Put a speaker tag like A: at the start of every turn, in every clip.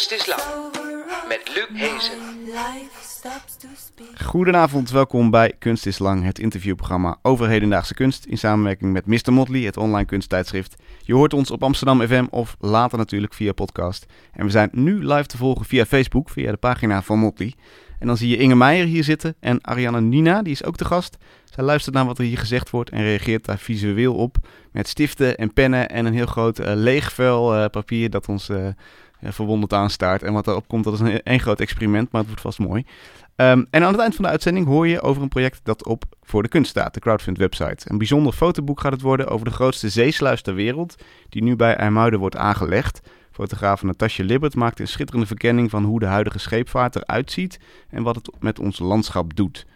A: Kunst is Lang met Luc Hezen.
B: Goedenavond, welkom bij Kunst is Lang, het interviewprogramma over hedendaagse kunst in samenwerking met Mr. Motley, het online kunsttijdschrift. Je hoort ons op Amsterdam FM of later natuurlijk via podcast. En we zijn nu live te volgen via Facebook, via de pagina van Motley. En dan zie je Inge Meijer hier zitten en Ariane Nina, die is ook te gast. Zij luistert naar wat er hier gezegd wordt en reageert daar visueel op met stiften en pennen en een heel groot uh, leeg vel uh, papier dat ons uh, verwonderd aanstaart. En wat erop komt, dat is een, een groot experiment, maar het wordt vast mooi. Um, en aan het eind van de uitzending hoor je over een project dat op voor de kunst staat, de crowdfund website. Een bijzonder fotoboek gaat het worden over de grootste zeesluis ter wereld, die nu bij IJmuiden wordt aangelegd. Fotograaf Natasja Libbert maakt een schitterende verkenning van hoe de huidige scheepvaart eruit ziet en wat het met ons landschap doet.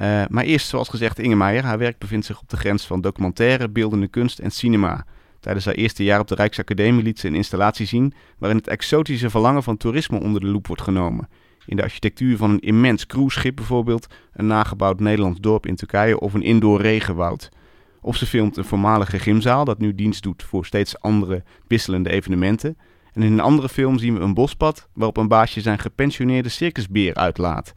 B: Uh, maar eerst, zoals gezegd, Inge Meijer. Haar werk bevindt zich op de grens van documentaire, beeldende kunst en cinema. Tijdens haar eerste jaar op de Rijksacademie liet ze een installatie zien waarin het exotische verlangen van toerisme onder de loep wordt genomen. In de architectuur van een immens cruiseschip bijvoorbeeld, een nagebouwd Nederlands dorp in Turkije of een indoor regenwoud. Of ze filmt een voormalige gymzaal dat nu dienst doet voor steeds andere wisselende evenementen. En in een andere film zien we een bospad waarop een baasje zijn gepensioneerde circusbeer uitlaat.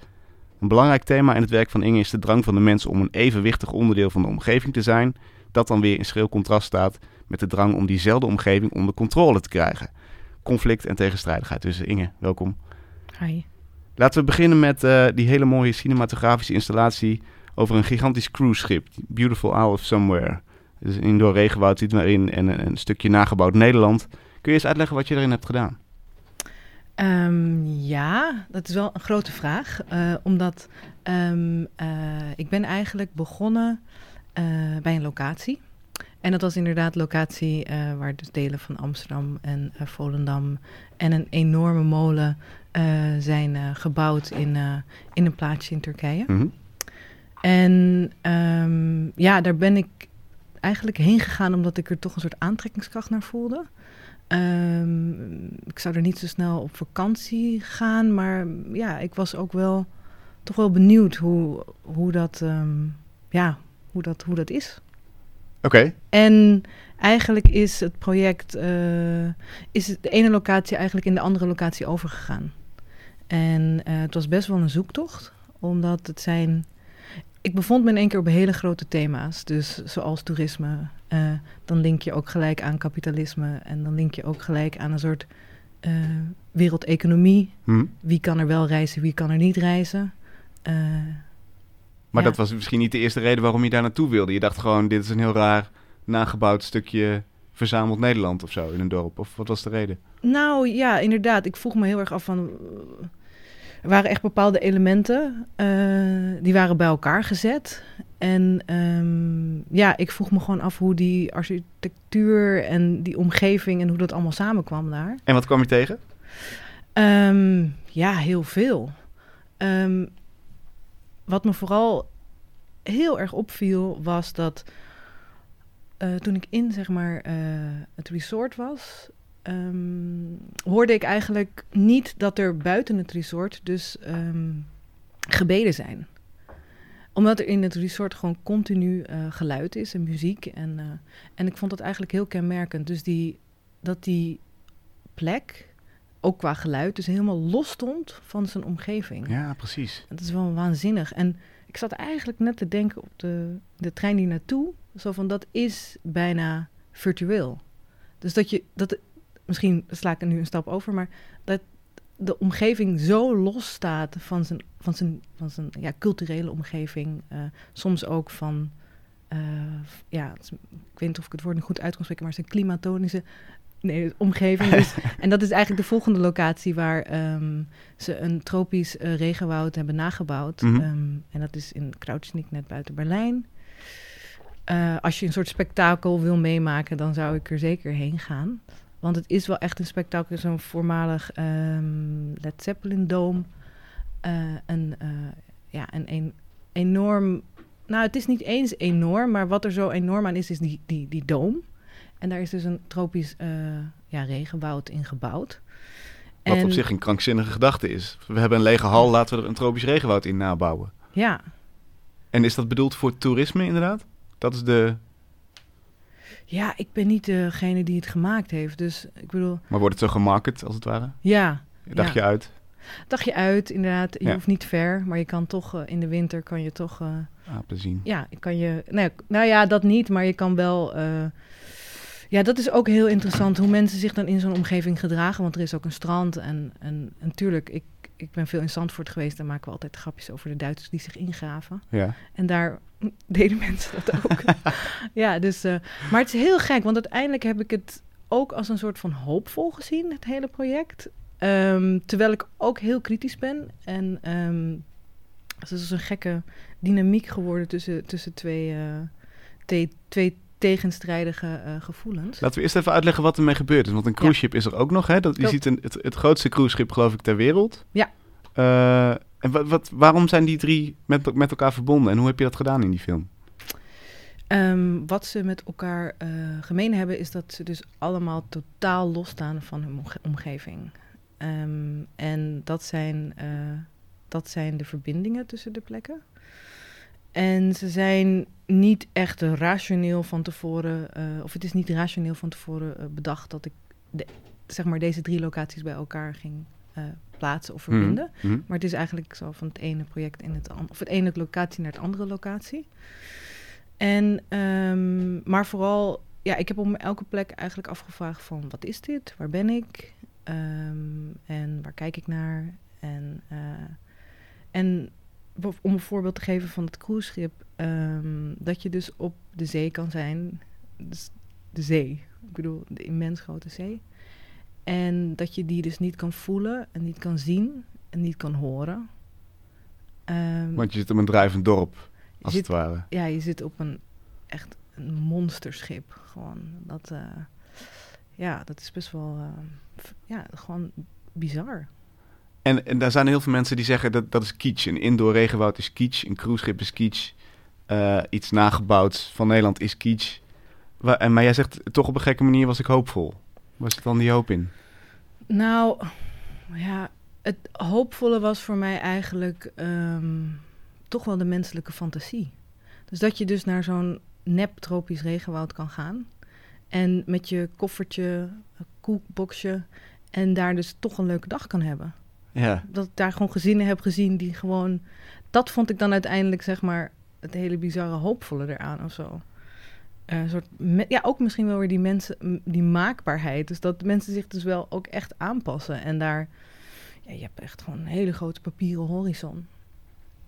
B: Een belangrijk thema in het werk van Inge is de drang van de mens om een evenwichtig onderdeel van de omgeving te zijn, dat dan weer in schril contrast staat met de drang om diezelfde omgeving onder controle te krijgen. Conflict en tegenstrijdigheid. Dus Inge, welkom.
C: Hi.
B: Laten we beginnen met uh, die hele mooie cinematografische installatie over een gigantisch cruiseschip, Beautiful Isle of Somewhere. Dus indoor regenwoud zit erin en een, een stukje nagebouwd Nederland. Kun je eens uitleggen wat je erin hebt gedaan?
C: Um, ja, dat is wel een grote vraag. Uh, omdat um, uh, ik ben eigenlijk begonnen uh, bij een locatie. En dat was inderdaad locatie waar dus delen van Amsterdam en Volendam en een enorme molen zijn gebouwd in, in een plaatsje in Turkije.
B: Mm -hmm.
C: En um, ja, daar ben ik eigenlijk heen gegaan omdat ik er toch een soort aantrekkingskracht naar voelde. Um, ik zou er niet zo snel op vakantie gaan, maar ja, ik was ook wel toch wel benieuwd hoe, hoe, dat, um, ja, hoe, dat, hoe dat is.
B: Oké. Okay.
C: En eigenlijk is het project, uh, is de ene locatie eigenlijk in de andere locatie overgegaan. En uh, het was best wel een zoektocht, omdat het zijn ik bevond me in één keer op hele grote thema's. Dus zoals toerisme. Uh, dan link je ook gelijk aan kapitalisme. En dan link je ook gelijk aan een soort wereldeconomie.
B: Hm.
C: Wie kan er wel reizen, wie kan er niet reizen.
B: Maar
C: ja.
B: dat was misschien niet de eerste reden waarom je daar naartoe wilde. Je dacht gewoon, dit is een heel raar nagebouwd stukje verzameld Nederland of zo in een dorp. Of wat was de reden?
C: Nou ja, inderdaad. Ik vroeg me heel erg af van... Er waren echt bepaalde elementen, uh, die waren bij elkaar gezet. En um, ja, ik vroeg me gewoon af hoe die architectuur en die omgeving en hoe dat allemaal samenkwam daar.
B: En wat kwam je tegen?
C: Um, ja, heel veel. Um, wat me vooral heel erg opviel was dat uh, toen ik in zeg maar uh, het resort was, um, hoorde ik eigenlijk niet dat er buiten het resort dus um, gebeden zijn. Omdat er in het resort gewoon continu uh, geluid is en muziek. En, en ik vond dat eigenlijk heel kenmerkend. Dus die, dat die plek, ook qua geluid, dus helemaal los stond van zijn omgeving.
B: Ja, precies.
C: Dat is wel waanzinnig. En ik zat eigenlijk net te denken op de, de trein die naartoe. Zo van, dat is bijna virtueel. Dus dat je, dat, misschien sla ik er nu een stap over, maar dat de omgeving zo los staat van zijn, van zijn, van zijn ja, culturele omgeving, uh, soms ook van, uh, ja, ik weet niet of ik het woord goed uit kan spreken, maar zijn klimatonische nee, omgeving. Dus, en dat is eigenlijk de volgende locatie waar um, ze een tropisch uh, regenwoud hebben nagebouwd.
B: Mhm.
C: Mm -hmm. um, en dat is in Krautschnik, net buiten Berlijn. Uh, als je een soort spektakel wil meemaken, dan zou ik er zeker heen gaan. Want het is wel echt een spektakel, zo'n voormalig um, Led Zeppelin Dome. Uh, een, uh, ja, een, een enorm... Nou, het is niet eens enorm, maar wat er zo enorm aan is, is die, die, die dome. En daar is dus een tropisch uh, ja, regenwoud in gebouwd.
B: Wat en, op zich een krankzinnige gedachte is. We hebben een lege hal, laten we er een tropisch regenwoud in nabouwen.
C: Ja.
B: En is dat bedoeld voor toerisme inderdaad? Dat is de...
C: Ja, ik ben niet degene die het gemaakt heeft, dus ik bedoel...
B: Maar wordt het zo gemarket, als het ware?
C: Ja,
B: Dagje
C: Ja.
B: uit.
C: Dagje uit, inderdaad. Je
B: Ja.
C: hoeft niet ver, maar je kan toch eh, in de winter kan je toch. eh,
B: Ah, plezier.
C: ja, kan je. Nou, ja, nou ja, dat niet, maar je kan wel. eh, ja, dat is ook heel interessant hoe mensen zich dan in zo'n omgeving gedragen. Want er is ook een strand. En, en, en tuurlijk, ik, ik ben veel in Zandvoort geweest. Daar maken we altijd grapjes over de Duitsers die zich ingraven.
B: Ja.
C: En daar deden mensen dat ook. ja, dus. eh, maar het is heel gek, want uiteindelijk heb ik het ook als een soort van hoopvol gezien, het hele project. Ehm, terwijl ik ook heel kritisch ben. En ehm, het is dus een gekke dynamiek geworden tussen, tussen twee, eh, te- twee tegenstrijdige eh, gevoelens.
B: Laten we eerst even uitleggen wat ermee gebeurd is. Want een cruiseschip is er ook nog. Hè? Dat, je
C: Klopt.
B: ziet een, het, het grootste cruiseschip, geloof ik, ter wereld.
C: Ja.
B: Eh, en wat, wat, waarom zijn die drie met, met elkaar verbonden? En hoe heb je dat gedaan in die film?
C: Ehm, wat ze met elkaar eh, gemeen hebben, is dat ze dus allemaal totaal losstaan van hun omge- omgeving. Ehm, en dat zijn, dat zijn de verbindingen tussen de plekken. En ze zijn niet echt rationeel van tevoren, eh, of het is niet rationeel van tevoren eh, bedacht dat ik de, zeg maar deze drie locaties bij elkaar ging eh, plaatsen of verbinden.
B: Mhm. Mhm.
C: Maar het is eigenlijk zo van het ene project in het andere, of het ene locatie naar het andere locatie. En, ehm, maar vooral, ja, ik heb op elke plek eigenlijk afgevraagd van wat is dit? Waar ben ik? Ehm, en waar kijk ik naar? En, en om een voorbeeld te geven van het cruiseschip, ehm, dat je dus op de zee kan zijn, dus de zee, ik bedoel de immens grote zee. En dat je die dus niet kan voelen en niet kan zien en niet kan horen. Ehm,
B: Want je zit op een drijvend dorp, als
C: zit,
B: het ware.
C: ja, je zit op een echt een monsterschip. Gewoon dat, eh, ja, dat is best wel, eh, ja, gewoon bizar.
B: En, en daar zijn heel veel mensen die zeggen dat dat is kitsch. Een indoor regenwoud is kitsch, een cruiseschip is kitsch. eh, iets nagebouwd van Nederland is kitsch. Maar jij zegt toch op een gekke manier was ik hoopvol. Was het dan die hoop in?
C: Nou, ja, het hoopvolle was voor mij eigenlijk ehm, toch wel de menselijke fantasie. Dus dat je dus naar zo'n nep tropisch regenwoud kan gaan. En met je koffertje, koelboxje. En daar dus toch een leuke dag kan hebben.
B: Ja.
C: Dat ik daar gewoon gezinnen heb gezien die gewoon... Dat vond ik dan uiteindelijk, zeg maar, het hele bizarre hoopvolle eraan of zo. Eh, Een soort, me- ja, ook misschien wel weer die mensen, die maakbaarheid. Dus dat mensen zich dus wel ook echt aanpassen. En daar, ja, je hebt echt gewoon een hele grote papieren horizon.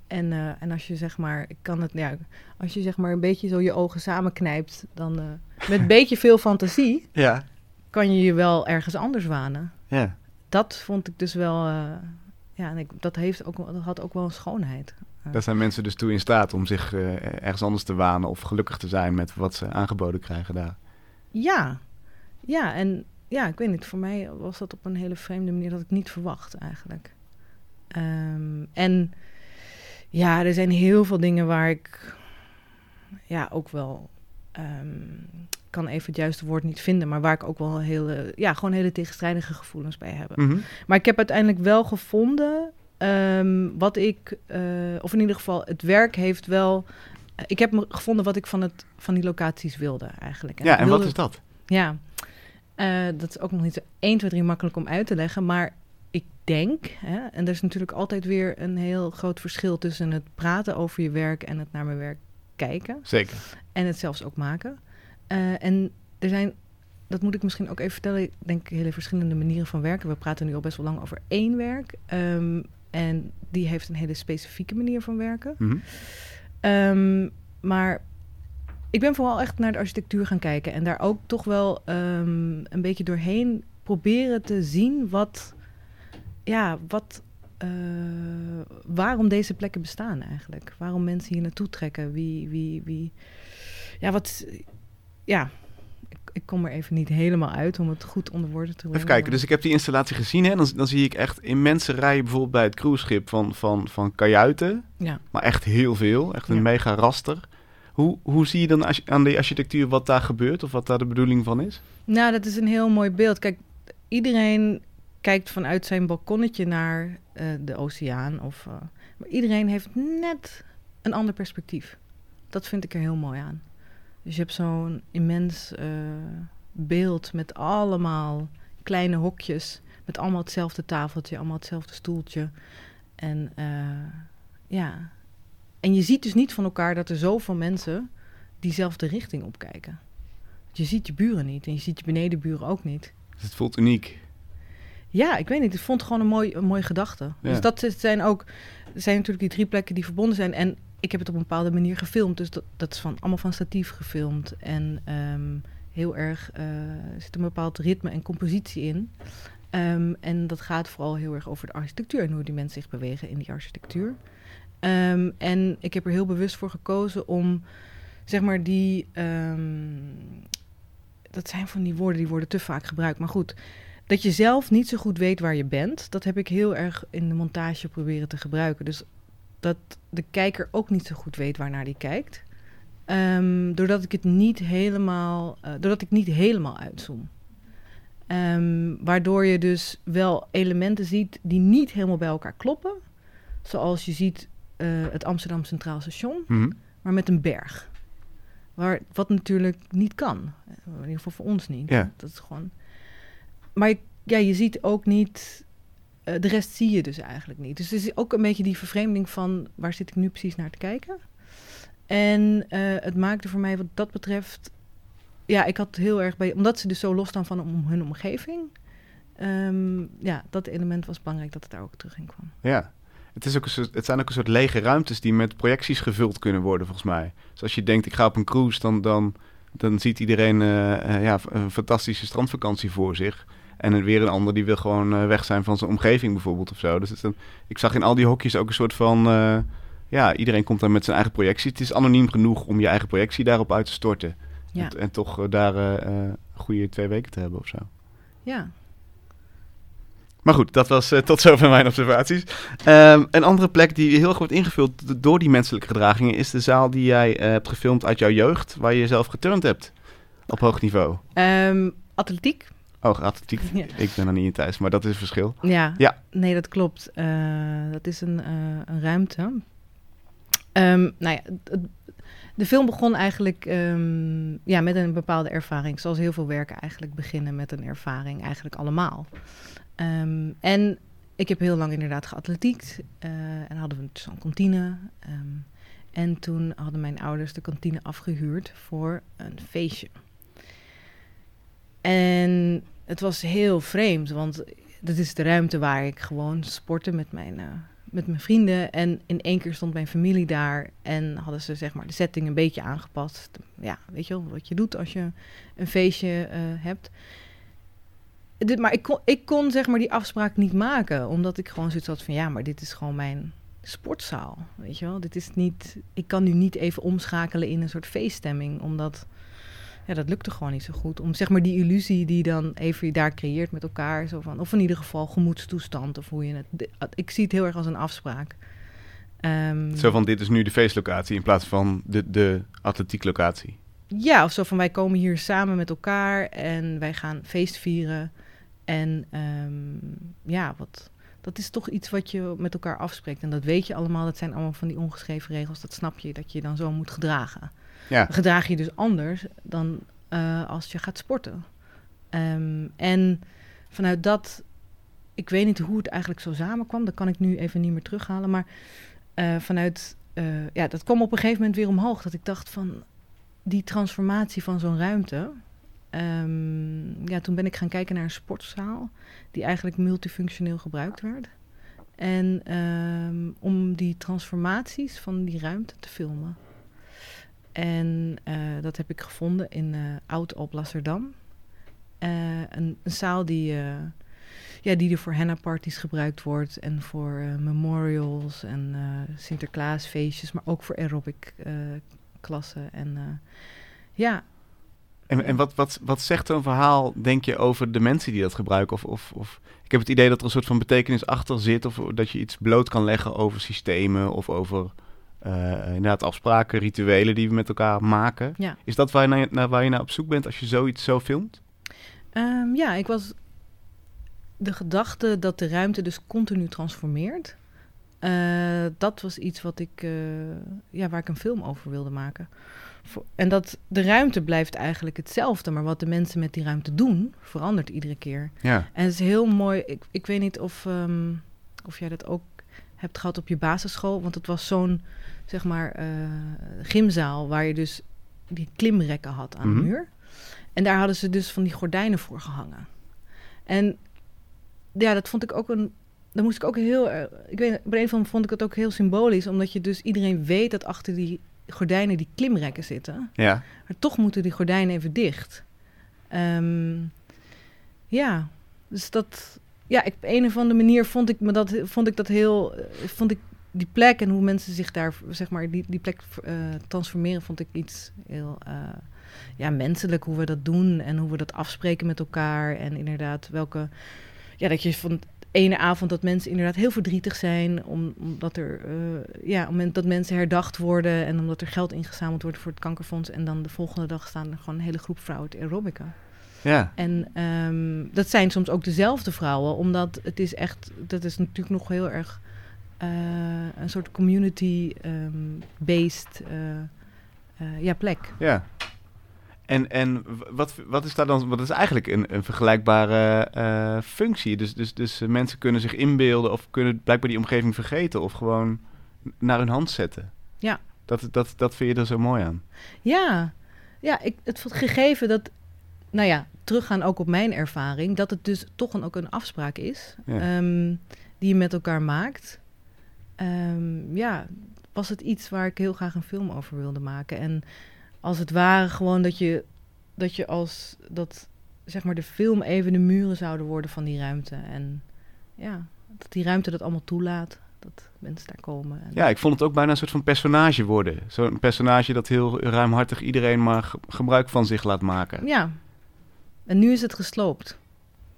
C: En, eh, en als je zeg maar, ik kan het, ja, als je zeg maar een beetje zo je ogen samenknijpt, dan eh, met een beetje veel fantasie
B: Ja.
C: kan je je wel ergens anders wanen
B: Ja.
C: Dat vond ik dus wel. eh, ja, en ik, dat, heeft ook, dat had ook wel een schoonheid.
B: Daar zijn mensen dus toe in staat om zich eh, ergens anders te wanen of gelukkig te zijn met wat ze aangeboden krijgen daar.
C: Ja, ja, en ja, ik weet niet. Voor mij was dat op een hele vreemde manier dat ik niet verwacht eigenlijk. Ehm, en ja, er zijn heel veel dingen waar ik ja ook wel. ehm, kan even het juiste woord niet vinden, maar waar ik ook wel hele, ja, gewoon hele tegenstrijdige gevoelens bij heb.
B: Mhm.
C: Maar ik heb uiteindelijk wel gevonden ehm, wat ik, eh, of in ieder geval het werk heeft wel. eh, ik heb me gevonden wat ik van, het, van die locaties wilde eigenlijk.
B: Ja, en wat is dat?
C: Ja, Eh, dat is ook nog niet zo 1, 2, 3 makkelijk om uit te leggen. Maar ik denk, hè, en er is natuurlijk altijd weer een heel groot verschil tussen het praten over je werk en het naar mijn werk kijken.
B: Zeker.
C: En het zelfs ook maken. Eh, en er zijn, dat moet ik misschien ook even vertellen, ik denk hele verschillende manieren van werken. We praten nu al best wel lang over één werk. ehm, en die heeft een hele specifieke manier van werken.
B: Mhm.
C: Ehm, maar ik ben vooral echt naar de architectuur gaan kijken. En daar ook toch wel ehm, een beetje doorheen proberen te zien wat, ja, wat, eh, waarom deze plekken bestaan eigenlijk. Waarom mensen hier naartoe trekken. Wie, wie, wie, ja, wat, ja. Ik, ik kom er even niet helemaal uit om het goed onder woorden te brengen.
B: Even kijken, dus ik heb die installatie gezien. Hè? Dan, dan zie ik echt immense rijen bijvoorbeeld bij het cruiseschip van, van, van kajuiten.
C: Ja.
B: Maar echt heel veel. Echt een
C: Ja.
B: mega raster. Hoe, hoe zie je dan als- aan die architectuur wat daar gebeurt? Of wat daar de bedoeling van is?
C: Nou, dat is een heel mooi beeld. Kijk, iedereen kijkt vanuit zijn balkonnetje naar eh, de oceaan. Of, eh, maar iedereen heeft net een ander perspectief. Dat vind ik er heel mooi aan. Dus je hebt zo'n immens eh, beeld met allemaal kleine hokjes. Met allemaal hetzelfde tafeltje, allemaal hetzelfde stoeltje. En eh, ja. En je ziet dus niet van elkaar dat er zoveel mensen diezelfde richting opkijken. Je ziet je buren niet en je ziet je benedenburen ook niet.
B: Dus het voelt uniek.
C: Ja, ik weet niet. Ik vond het gewoon een, mooi, een mooie gedachte.
B: Ja.
C: Dus dat zijn ook... Er zijn natuurlijk die drie plekken die verbonden zijn. En ik heb het op een bepaalde manier gefilmd. Dus dat, is van, allemaal van statief gefilmd. En ehm, heel erg... er zit een bepaald ritme en compositie in. Ehm, en dat gaat vooral heel erg over de architectuur... en hoe die mensen zich bewegen in die architectuur. Ehm, en ik heb er heel bewust voor gekozen om... zeg maar die... dat zijn van die woorden, die worden te vaak gebruikt. Maar goed, dat je zelf niet zo goed weet waar je bent, dat heb ik heel erg in de montage proberen te gebruiken. Dus dat de kijker ook niet zo goed weet waarnaar die kijkt. Ehm, doordat ik het niet helemaal, eh, doordat ik niet helemaal uitzoom. Ehm, waardoor je dus wel elementen ziet die niet helemaal bij elkaar kloppen. Zoals je ziet eh, het Amsterdam Centraal Station,
B: Mhm.
C: maar met een berg. Waar, wat natuurlijk niet kan. In ieder geval voor ons niet.
B: Ja.
C: Dat is gewoon... Maar ja, je ziet ook niet... eh, de rest zie je dus eigenlijk niet. Dus het is ook een beetje die vervreemding van... waar zit ik nu precies naar te kijken? En eh, het maakte voor mij wat dat betreft... Ja, ik had heel erg bij... Omdat ze dus zo losstaan van om hun omgeving... ehm, ja, dat element was belangrijk dat het daar ook terug in kwam.
B: Ja. Het, is ook een het zijn ook een soort lege ruimtes die met projecties gevuld kunnen worden, volgens mij. Dus als je denkt, ik ga op een cruise, dan, dan, dan ziet iedereen eh, ja, een fantastische strandvakantie voor zich. En weer een ander die wil gewoon eh, weg zijn van zijn omgeving bijvoorbeeld of zo. Dus het ik zag in al die hokjes ook een soort van... eh, ja, iedereen komt daar met zijn eigen projectie. Het is anoniem genoeg om je eigen projectie daarop uit te storten.
C: Ja,
B: En, en toch eh, daar een goede twee weken te hebben of zo.
C: ja.
B: Maar goed, dat was eh, tot zover mijn observaties. Ehm, een andere plek die heel erg wordt ingevuld door die menselijke gedragingen... is de zaal die jij hebt gefilmd uit jouw jeugd... waar je zelf geturnd hebt op hoog niveau.
C: Ehm, atletiek.
B: Oh, atletiek.
C: Ja.
B: Ik ben er niet in thuis, maar dat is het verschil.
C: Ja,
B: Ja.
C: nee, dat klopt. Eh, dat is een, eh, een ruimte. Ehm, nou ja, het- de film begon eigenlijk ehm, ja, met een bepaalde ervaring. Zoals heel veel werken eigenlijk beginnen met een ervaring, eigenlijk allemaal. Ehm, en ik heb heel lang inderdaad geatletiekt. eh, en hadden we zo'n kantine. En toen hadden mijn ouders de kantine afgehuurd voor een feestje. En het was heel vreemd, want dat is de ruimte waar ik gewoon sportte met mijn, eh, met mijn vrienden. En in één keer stond mijn familie daar en hadden ze zeg maar de setting een beetje aangepast. Ja, weet je wel, wat je doet als je een feestje eh, hebt. Dit, maar ik kon, ik kon zeg maar die afspraak niet maken, omdat ik gewoon zoiets had van ja, maar dit is gewoon mijn sportzaal, weet je wel. Dit is niet, ik kan nu niet even omschakelen in een soort feeststemming, omdat ja, dat lukte gewoon niet zo goed. Om zeg maar die illusie die dan even je daar creëert met elkaar. Zo van, of in ieder geval gemoedstoestand. Of hoe je het. de- Ik zie het heel erg als een afspraak. Ehm,
B: Zo van, dit is nu de feestlocatie in plaats van de, de atletieklocatie.
C: Ja, of zo van wij komen hier samen met elkaar en wij gaan feest vieren. En ehm, ja, wat, dat is toch iets wat je met elkaar afspreekt. En dat weet je allemaal. Dat zijn allemaal van die ongeschreven regels. Dat snap je, dat je dan zo moet gedragen.
B: Ja,
C: gedraag je dus anders dan eh, als je gaat sporten. Ehm, en vanuit dat, ik weet niet hoe het eigenlijk zo samenkwam, dat kan ik nu even niet meer terughalen, maar eh, vanuit, eh, ja, dat kwam op een gegeven moment weer omhoog, dat ik dacht van die transformatie van zo'n ruimte. ehm, ja, toen ben ik gaan kijken naar een sportzaal die eigenlijk multifunctioneel gebruikt werd. En ehm, om die transformaties van die ruimte te filmen. En eh, dat heb ik gevonden in eh Oud-Alblasserdam. Eh een, een zaal die, ja, die er voor henna-parties gebruikt wordt. En voor memorials en Sinterklaasfeestjes. Maar ook voor aerobic-klassen. en eh, ja,
B: en, en wat, wat, wat zegt zo'n verhaal, denk je, over de mensen die dat gebruiken? Of, of, of, ik heb het idee dat er een soort van betekenis achter zit. Of dat je iets bloot kan leggen over systemen of over eh, inderdaad afspraken, rituelen die we met elkaar maken.
C: ja.
B: Is dat waar je, naar, naar, waar je naar op zoek bent als je zoiets zo filmt?
C: Ehm, ja, ik was de gedachte dat de ruimte dus continu transformeert. eh, dat was iets wat ik, eh, ja, waar ik een film over wilde maken. En dat de ruimte blijft eigenlijk hetzelfde, maar wat de mensen met die ruimte doen, verandert iedere keer.
B: Ja.
C: En het is heel mooi. Ik, ik weet niet of, ehm, of jij dat ook hebt gehad op je basisschool. Want het was zo'n, zeg maar, eh, gymzaal waar je dus die klimrekken had aan
B: Mhm.
C: de muur. En daar hadden ze dus van die gordijnen voor gehangen. En ja, dat vond ik ook een. Dan moest ik ook heel. erg- Ik weet, op een manier vond ik het ook heel symbolisch, omdat je dus iedereen weet dat achter die gordijnen die klimrekken zitten.
B: Ja.
C: Maar toch moeten die gordijnen even dicht. Ehm, ja, dus dat... Ja, ik, op een of andere manier vond ik, me dat, vond ik dat heel... eh, Vond ik die plek en hoe mensen zich daar, zeg maar, die, die plek eh, transformeren... vond ik iets heel eh, ja, menselijk, hoe we dat doen... en hoe we dat afspreken met elkaar. En inderdaad, welke... Ja, dat je van ene avond dat mensen inderdaad heel verdrietig zijn... om- omdat er, eh, ja, om, dat mensen herdacht worden... en omdat er geld ingezameld wordt voor het kankerfonds... en dan de volgende dag staan er gewoon een hele groep vrouwen te aerobica.
B: Ja.
C: En ehm, dat zijn soms ook dezelfde vrouwen, omdat het is echt, dat is natuurlijk nog heel erg eh, een soort community-based eh, eh, ja, plek.
B: Ja. En, en wat, wat is daar dan? Wat is eigenlijk een, een vergelijkbare functie? Dus, dus, dus mensen kunnen zich inbeelden of kunnen blijkbaar die omgeving vergeten of gewoon naar hun hand zetten.
C: Ja.
B: Dat, dat, dat vind je er zo mooi aan.
C: Ja, ja ik, het gegeven dat, nou ja, teruggaan ook op mijn ervaring, dat het dus toch een, ook een afspraak is
B: Ja.
C: ehm, die je met elkaar maakt. Ehm, ja, was het iets waar ik heel graag een film over wilde maken. En als het ware gewoon dat je, dat je als dat zeg maar de film even de muren zouden worden van die ruimte. En ja, dat die ruimte dat allemaal toelaat. Dat mensen daar komen. En,
B: Ja, ik vond het ook bijna een soort van personage worden. Zo'n personage dat heel ruimhartig iedereen maar ge- gebruik van zich laat maken.
C: ja. En nu is het gesloopt.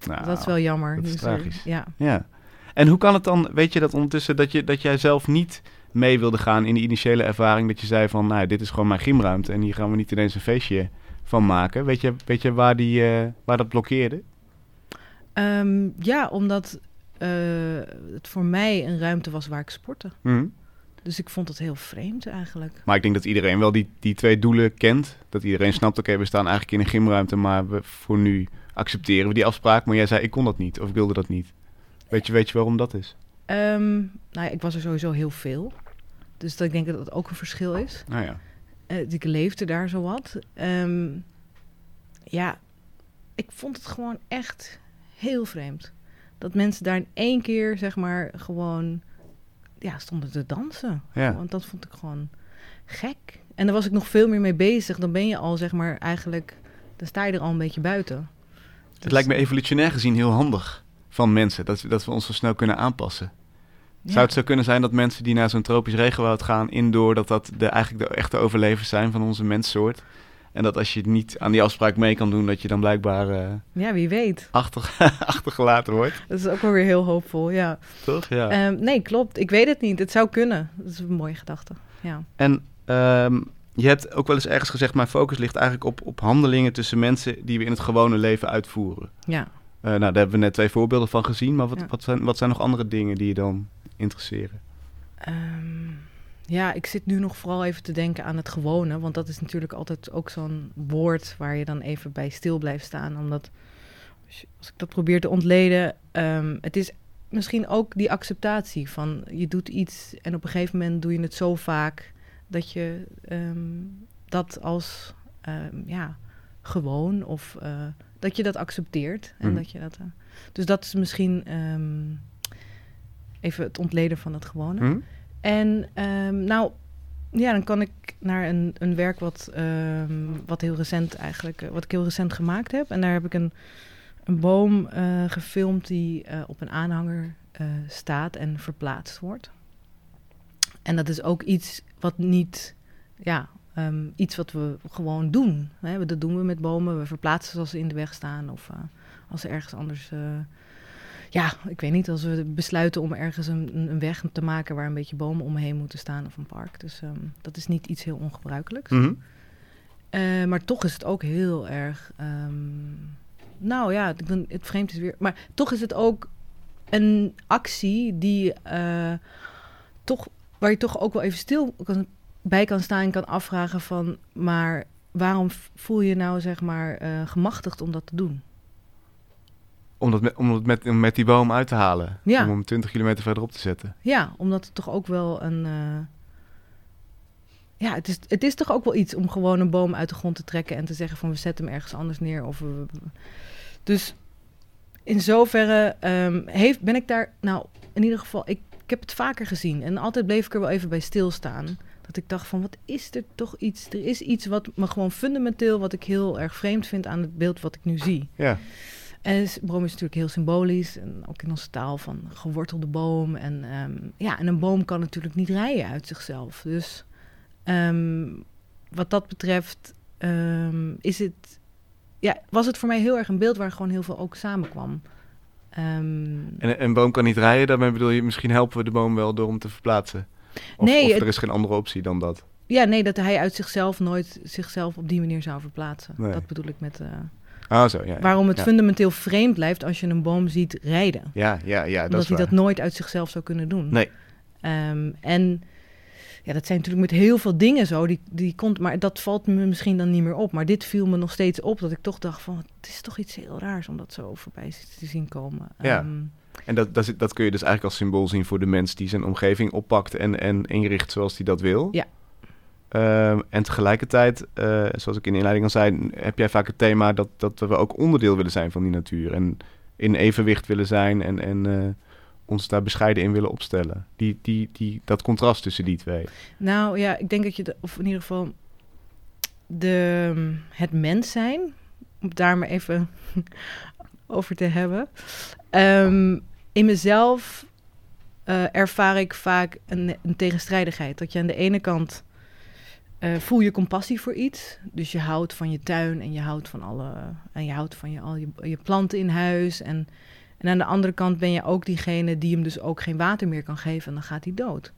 B: Nou,
C: dat is wel jammer.
B: dat is tragisch.
C: ja.
B: Ja. En hoe kan het dan, weet je dat ondertussen, dat, je, dat jij zelf niet mee wilde gaan in die initiële ervaring, dat je zei van, nou, dit is gewoon mijn gymruimte en hier gaan we niet ineens een feestje van maken. Weet je, weet je waar, die, eh, waar dat blokkeerde?
C: Ehm, ja, omdat eh, het voor mij een ruimte was waar ik sportte.
B: Mhm.
C: Dus ik vond het heel vreemd eigenlijk.
B: Maar ik denk dat iedereen wel die, die twee doelen kent. Dat iedereen snapt, oké, we staan eigenlijk in een gymruimte, maar we, voor nu accepteren we die afspraak. Maar jij zei, ik kon dat niet, of ik wilde dat niet. Weet je, weet je waarom dat is?
C: Ehm, nou ja, ik was er sowieso heel veel. Dus dat, ik denk dat dat ook een verschil is.
B: Nou ja.
C: Eh, ik leefde daar zo wat. Ehm, ja, ik vond het gewoon echt heel vreemd. Dat mensen daar in één keer, zeg maar, gewoon ja, stonden te dansen.
B: Ja.
C: Want dat vond ik gewoon gek. En daar was ik nog veel meer mee bezig. Dan ben je al, zeg maar, eigenlijk... Dan sta je er al een beetje buiten.
B: Het
C: Dus-
B: lijkt me evolutionair gezien heel handig van mensen, dat, dat we ons zo snel kunnen aanpassen.
C: Ja.
B: Zou het zo kunnen zijn dat mensen die naar zo'n tropisch regenwoud gaan indoor, dat dat de, eigenlijk de echte overlevers zijn van onze menssoort? En dat als je niet aan die afspraak mee kan doen, dat je dan blijkbaar eh,
C: Ja, wie weet.
B: achter, achtergelaten wordt.
C: Dat is ook wel weer heel hoopvol, ja.
B: Toch? Ja.
C: Ehm, nee, klopt. Ik weet het niet. Het zou kunnen. Dat is een mooie gedachte. Ja.
B: En ehm, je hebt ook wel eens ergens gezegd, mijn focus ligt eigenlijk op, op handelingen tussen mensen die we in het gewone leven uitvoeren.
C: Ja.
B: Eh, nou, daar hebben we net twee voorbeelden van gezien, maar wat,
C: Ja.
B: wat, zijn, wat zijn nog andere dingen die je dan interesseren?
C: Ehm, ja, ik zit nu nog vooral even te denken aan het gewone. Want dat is natuurlijk altijd ook zo'n woord waar je dan even bij stil blijft staan. Omdat, als ik dat probeer te ontleden, ehm, het is misschien ook die acceptatie van je doet iets en op een gegeven moment doe je het zo vaak dat je ehm, dat als ja, gewoon of eh, dat je dat accepteert. En
B: Mhm.
C: dat je dat, eh, dus dat is misschien ehm, even het ontleden van het gewone.
B: Hm?
C: En ehm, nou, ja, dan kan ik naar een, een werk wat, ehm, wat heel recent eigenlijk, eh, wat ik heel recent gemaakt heb. En daar heb ik een, een boom eh, gefilmd die op een aanhanger staat en verplaatst wordt. En dat is ook iets wat niet, ja, ehm, iets wat we gewoon doen. Hè? Dat doen we met bomen. We verplaatsen ze als ze in de weg staan of eh, als ze ergens anders. eh, ja, ik weet niet, als we besluiten om ergens een, een weg te maken waar een beetje bomen omheen moeten staan of een park. Dus ehm, dat is niet iets heel ongebruikelijks.
B: Mhm.
C: Eh, maar toch is het ook heel erg. ehm, nou ja, ben- het vreemd is weer. Maar toch is het ook een actie die. toch, waar je toch ook wel even stil kan, bij kan staan en kan afvragen van, maar waarom voel je nou zeg maar uh, gemachtigd om dat te doen?
B: Om, dat met, om het met, met die boom uit te halen.
C: Ja.
B: Om hem 20 kilometer verderop te zetten.
C: Ja, omdat het toch ook wel een. Uh, ja, het is, het is toch ook wel iets om gewoon een boom uit de grond te trekken en te zeggen van we zetten hem ergens anders neer. Of we, dus in zoverre um, heeft, ben ik daar, nou in ieder geval, ik, ik heb het vaker gezien en altijd bleef ik er wel even bij stilstaan. Dat ik dacht van wat is er toch iets, er is iets wat me gewoon fundamenteel, wat ik heel erg vreemd vind aan het beeld wat ik nu zie.
B: Ja.
C: En boom is natuurlijk heel symbolisch. En ook in onze taal van gewortelde boom. En, um, ja, en een boom kan natuurlijk niet rijden uit zichzelf. Dus um, wat dat betreft um, is het, ja, was het voor mij heel erg een beeld waar gewoon heel veel ook samenkwam.
B: en een boom kan niet rijden, daarmee bedoel je misschien helpen we de boom wel door hem te verplaatsen? Of,
C: nee,
B: of er is geen andere optie dan dat?
C: Ja, nee, dat hij uit zichzelf nooit zichzelf op die manier zou verplaatsen. Nee. Dat bedoel ik met... Uh,
B: Ah, zo, ja,
C: Waarom het
B: ja.
C: fundamenteel vreemd blijft als je een boom ziet rijden.
B: Ja, ja, ja.
C: Omdat
B: dat
C: hij
B: waar.
C: dat nooit uit zichzelf zou kunnen doen.
B: Nee.
C: Um, en ja, dat zijn natuurlijk met heel veel dingen zo. Die, die komt, maar dat valt me misschien dan niet meer op. Maar dit viel me nog steeds op. Dat ik toch dacht van, het is toch iets heel raars om dat zo voorbij te zien komen.
B: Ja.
C: Um,
B: en dat, dat, dat kun je dus eigenlijk als symbool zien voor de mens die zijn omgeving oppakt en, en inricht zoals hij dat wil.
C: Ja.
B: Um, en tegelijkertijd, uh, zoals ik in de inleiding al zei, heb jij vaak het thema dat, dat we ook onderdeel willen zijn van die natuur. En in evenwicht willen zijn en, en uh, ons daar bescheiden in willen opstellen. Die, die, die, dat contrast tussen die twee.
C: Nou ja, ik denk dat je, de, of in ieder geval de, het mens zijn, om daar maar even over te hebben. Um, in mezelf uh, ervaar ik vaak een, tegenstrijdigheid. Dat je aan de ene kant uh, voel je compassie voor iets. Dus je houdt van je tuin en je houdt van alle. En je houdt van je, al je, je planten in huis. En, en aan de andere kant ben je ook diegene die hem dus ook geen water meer kan geven. En dan gaat hij dood.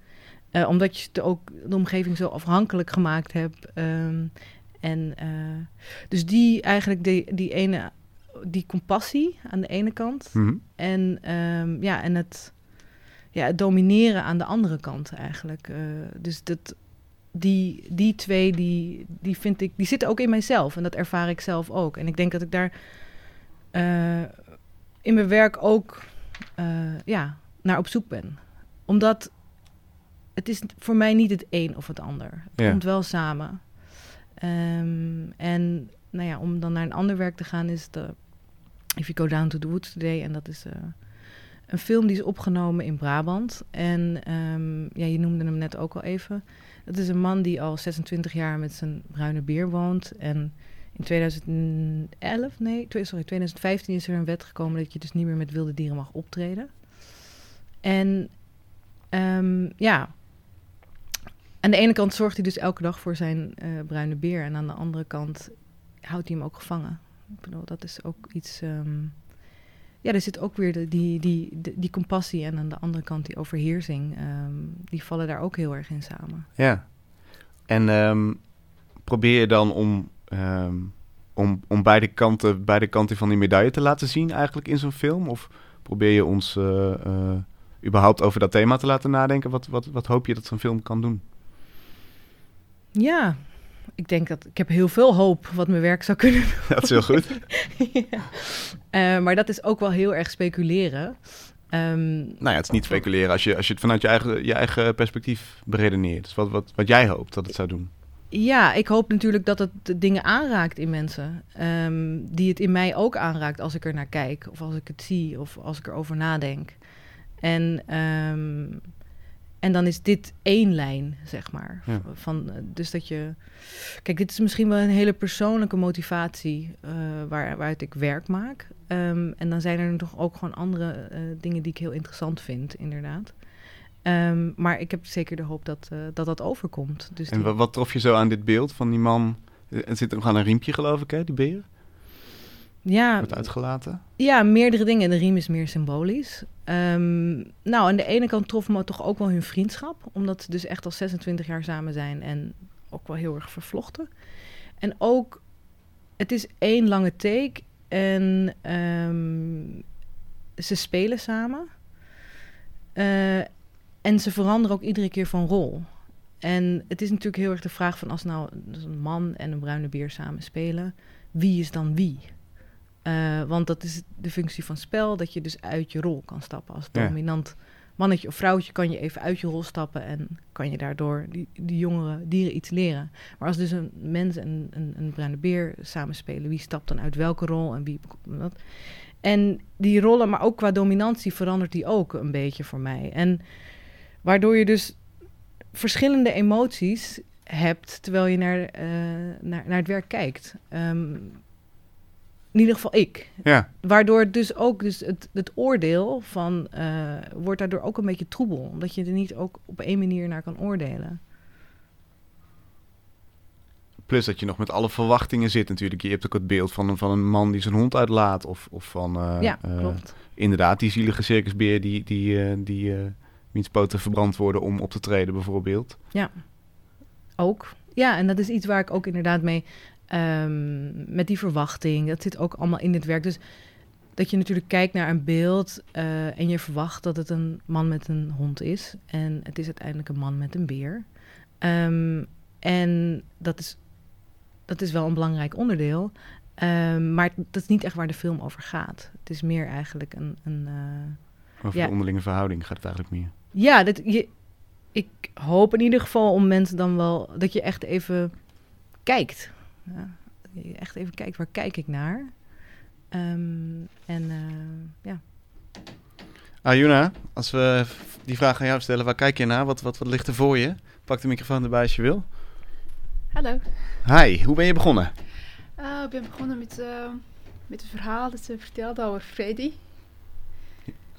C: Uh, omdat je de, ook de omgeving zo afhankelijk gemaakt hebt. Um, en dus die eigenlijk die ene. Die compassie aan de ene kant.
B: Mm -hmm.
C: En um, ja, en het, ja, het domineren aan de andere kant eigenlijk. Uh, dus dat, die, die twee, die, die vind ik, die zitten ook in mijzelf. En dat ervaar ik zelf ook. En ik denk dat ik daar uh, in mijn werk ook uh, ja, naar op zoek ben. Omdat het is voor mij niet het een of het ander. Het
B: Ja.
C: komt wel samen. Um, en nou ja, om dan naar een ander werk te gaan is de If You Go Down to the Woods Today. En dat is uh, een film die is opgenomen in Brabant. En um, ja, je noemde hem net ook al even. Het is een man die al 26 jaar met zijn bruine beer woont. En in 2011, nee, sorry, 2015 is er een wet gekomen dat je dus niet meer met wilde dieren mag optreden. En um, ja, aan de ene kant zorgt hij dus elke dag voor zijn uh, bruine beer. En aan de andere kant houdt hij hem ook gevangen. Ik bedoel, dat is ook iets. Um, ja, er zit ook weer de, die, die, die, die, compassie en aan de andere kant die overheersing. Um, die vallen daar ook heel erg in samen.
B: Ja. En um, probeer je dan om, om, om beide, kanten, beide kanten van die medaille te laten zien eigenlijk in zo'n film? Of probeer je ons uh, uh, überhaupt over dat thema te laten nadenken? Wat, wat, wat hoop je dat zo'n film kan doen?
C: Ja, ik denk dat ik heb heel veel hoop wat mijn werk zou kunnen doen.
B: Dat is heel goed.
C: ja. uh, maar dat is ook wel heel erg speculeren. Um,
B: nou ja, het is niet speculeren als je, als je het vanuit je eigen, je eigen perspectief beredeneert. Dus wat, wat, wat jij hoopt dat het zou doen.
C: Ja, ik hoop natuurlijk dat het dingen aanraakt in mensen. Um, die het in mij ook aanraakt als ik er naar kijk. Of als ik het zie. Of als ik erover nadenk. En... Um, en dan is dit één lijn, zeg maar.
B: Ja.
C: Van, dus dat je. Kijk, dit is misschien wel een hele persoonlijke motivatie uh, waar, waaruit ik werk maak. Um, en dan zijn er nog ook gewoon andere uh, dingen die ik heel interessant vind, inderdaad. Um, maar ik heb zeker de hoop dat uh, dat, dat overkomt. Dus
B: en
C: die...
B: wat, trof je zo aan dit beeld van die man? Het zit nog aan een riempje, geloof ik, hè, die beer?
C: Ja,
B: wordt uitgelaten.
C: Ja, meerdere dingen. De riem is meer symbolisch. Um, nou, aan de ene kant trof me toch ook wel hun vriendschap. Omdat ze dus echt al 26 jaar samen zijn en ook wel heel erg vervlochten. En ook, het is één lange take en um, ze spelen samen. Uh, en ze veranderen ook iedere keer van rol. En het is natuurlijk heel erg de vraag van als nou een man en een bruine beer samen spelen, wie is dan wie? Uh, want dat is de functie van spel, dat je dus uit je rol kan stappen. Als
B: Ja.
C: dominant mannetje of vrouwtje kan je even uit je rol stappen en kan je daardoor die, die jongere dieren iets leren. Maar als dus een mens en een, een bruine beer samen spelen, wie stapt dan uit welke rol en wie wat? En die rollen, maar ook qua dominantie verandert die ook een beetje voor mij. En waardoor je dus verschillende emoties hebt terwijl je naar, eh, naar, naar het werk kijkt. Ehm, in ieder geval ik.
B: Ja,
C: Waardoor dus ook dus het, het oordeel van eh, wordt daardoor ook een beetje troebel. Omdat je er niet ook op één manier naar kan oordelen.
B: plus dat je nog met alle verwachtingen zit natuurlijk. Je hebt ook het beeld van, een- van een man die zijn hond uitlaat. Of, of van, eh,
C: ja,
B: eh,
C: klopt.
B: inderdaad, die zielige circusbeer die, die, die wiens poten verbrand worden om op te treden bijvoorbeeld.
C: Ook. Ja, en dat is iets waar ik ook inderdaad mee... ehm, met die verwachting, dat zit ook allemaal in dit werk. Dus dat je natuurlijk kijkt naar een beeld... eh, en je verwacht dat het een man met een hond is. En het is uiteindelijk een man met een beer. Ehm, en dat is, dat is wel een belangrijk onderdeel. Ehm, maar dat is niet echt waar de film over gaat. Het is meer eigenlijk een... een eh,
B: Over
C: Ja.
B: de onderlinge verhouding gaat het eigenlijk meer.
C: ja, dat, je, ik hoop in ieder geval om mensen dan wel dat je echt even kijkt. Ja, echt even kijkt, waar kijk ik naar? Ehm, en eh, ja.
B: Ayuna, als we die vraag aan jou stellen, waar kijk je naar? Wat, wat, wat ligt er voor je? Pak de microfoon erbij als je wil.
D: Hallo.
B: Hi, hoe ben je begonnen?
D: Eh, ik ben begonnen met, eh, met een verhaal dat ze vertelde over Freddy.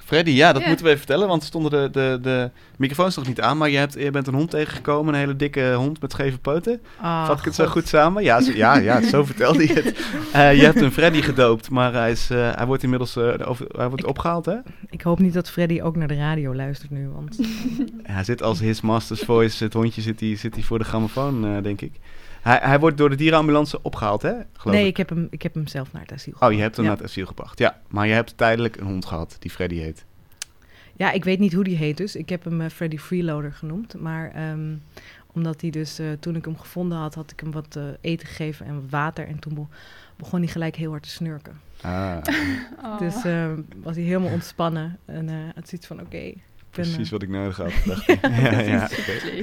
B: Freddy, ja, dat
D: Ja.
B: moeten we even vertellen, want stonden de, de, de microfoons nog niet aan. Maar je, hebt, je bent een hond tegengekomen, een hele dikke hond met scheve poten.
C: Ah,
B: Vat ik het zo goed samen? Ja, zo, ja, ja zo vertelde je het. Eh, je hebt een Freddy gedoopt, maar hij, is, eh, hij wordt inmiddels eh, over, hij wordt
C: Ik-
B: opgehaald, hè?
C: Ik hoop niet dat Freddy ook naar de radio luistert nu, want
B: Hij zit als His Master's Voice, het hondje zit hij zit hij voor de grammofoon, denk ik. Hij, hij wordt door de dierenambulance opgehaald, hè? Geloof
C: nee,
B: ik.
C: ik heb, hem, ik heb hem zelf naar het asiel
B: Oh, je hebt hem
C: ja.
B: naar het asiel gebracht. Ja, maar je hebt tijdelijk een hond gehad die Freddy heet.
C: Ja, ik weet niet hoe die heet dus. Ik heb hem eh, Freddy Freeloader genoemd. Maar ehm, omdat hij dus, eh, toen ik hem gevonden had, had ik hem wat eh, eten gegeven en wat water. En toen be- begon hij gelijk heel hard te snurken.
B: Ah,
D: Oh.
C: Dus ehm, was hij helemaal ontspannen. En eh het ziet van, oké,
B: precies wat ik nodig had. dacht ik. ja.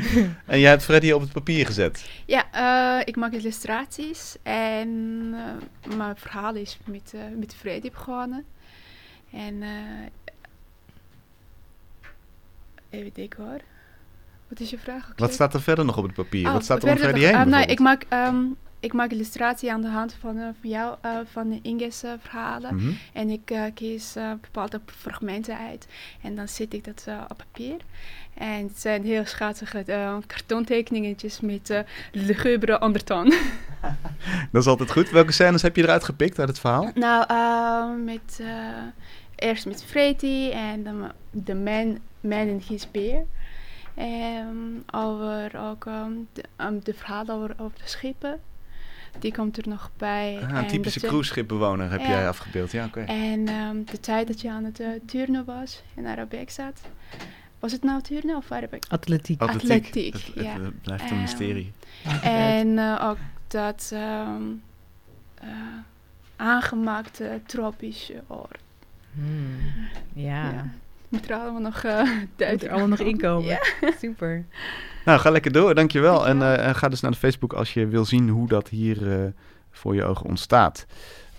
B: En jij hebt Freddy op het papier gezet.
D: Ja, eh, ik maak illustraties en eh, mijn verhaal is met, eh, met Freddy begonnen. En eh, even denken hoor. Wat is je vraag? ook
B: Wat staat er verder nog op het papier?
D: Oh,
B: wat staat er om Freddy heen?
D: ah, nee, ik maak, ehm, ik maak illustratie aan de hand van, van jou, eh, van Inge's eh, verhalen.
B: Mhm.
D: En ik eh, kies bepaalde fragmenten uit. En dan zet ik dat op papier. En het zijn heel schattige kartontekeningetjes met lugubere ondertoon.
B: Dat is altijd goed. Welke scènes heb je eruit gepikt uit het verhaal?
D: nou, met, eerst met Freddy en de, ma- de man, man en his beer. Over ook de, de verhalen over, over de schepen. Die komt er nog bij.
B: Ah,
D: En
B: een typische cruiseschipbewoner heb
D: Ja.
B: jij afgebeeld. Ja, oké.
D: En ehm, de tijd dat je aan het eh, turnen was en Arabic zat. Was het nou turnen of Arabic?
C: Atletiek.
D: Atletiek,
B: Het, het,
D: ja.
B: het blijft een
D: Ehm,
B: mysterie.
D: En eh, ook dat ehm, eh, aangemaakte tropische oor.
C: Hmm, Ja,
D: Ja. Moet er allemaal nog uh,
C: moet er allemaal nog inkomen.
D: Ja.
C: Super.
B: Nou, ga lekker door. Dankjewel. En eh, ga dus naar de Facebook als je wil zien hoe dat hier eh, voor je ogen ontstaat.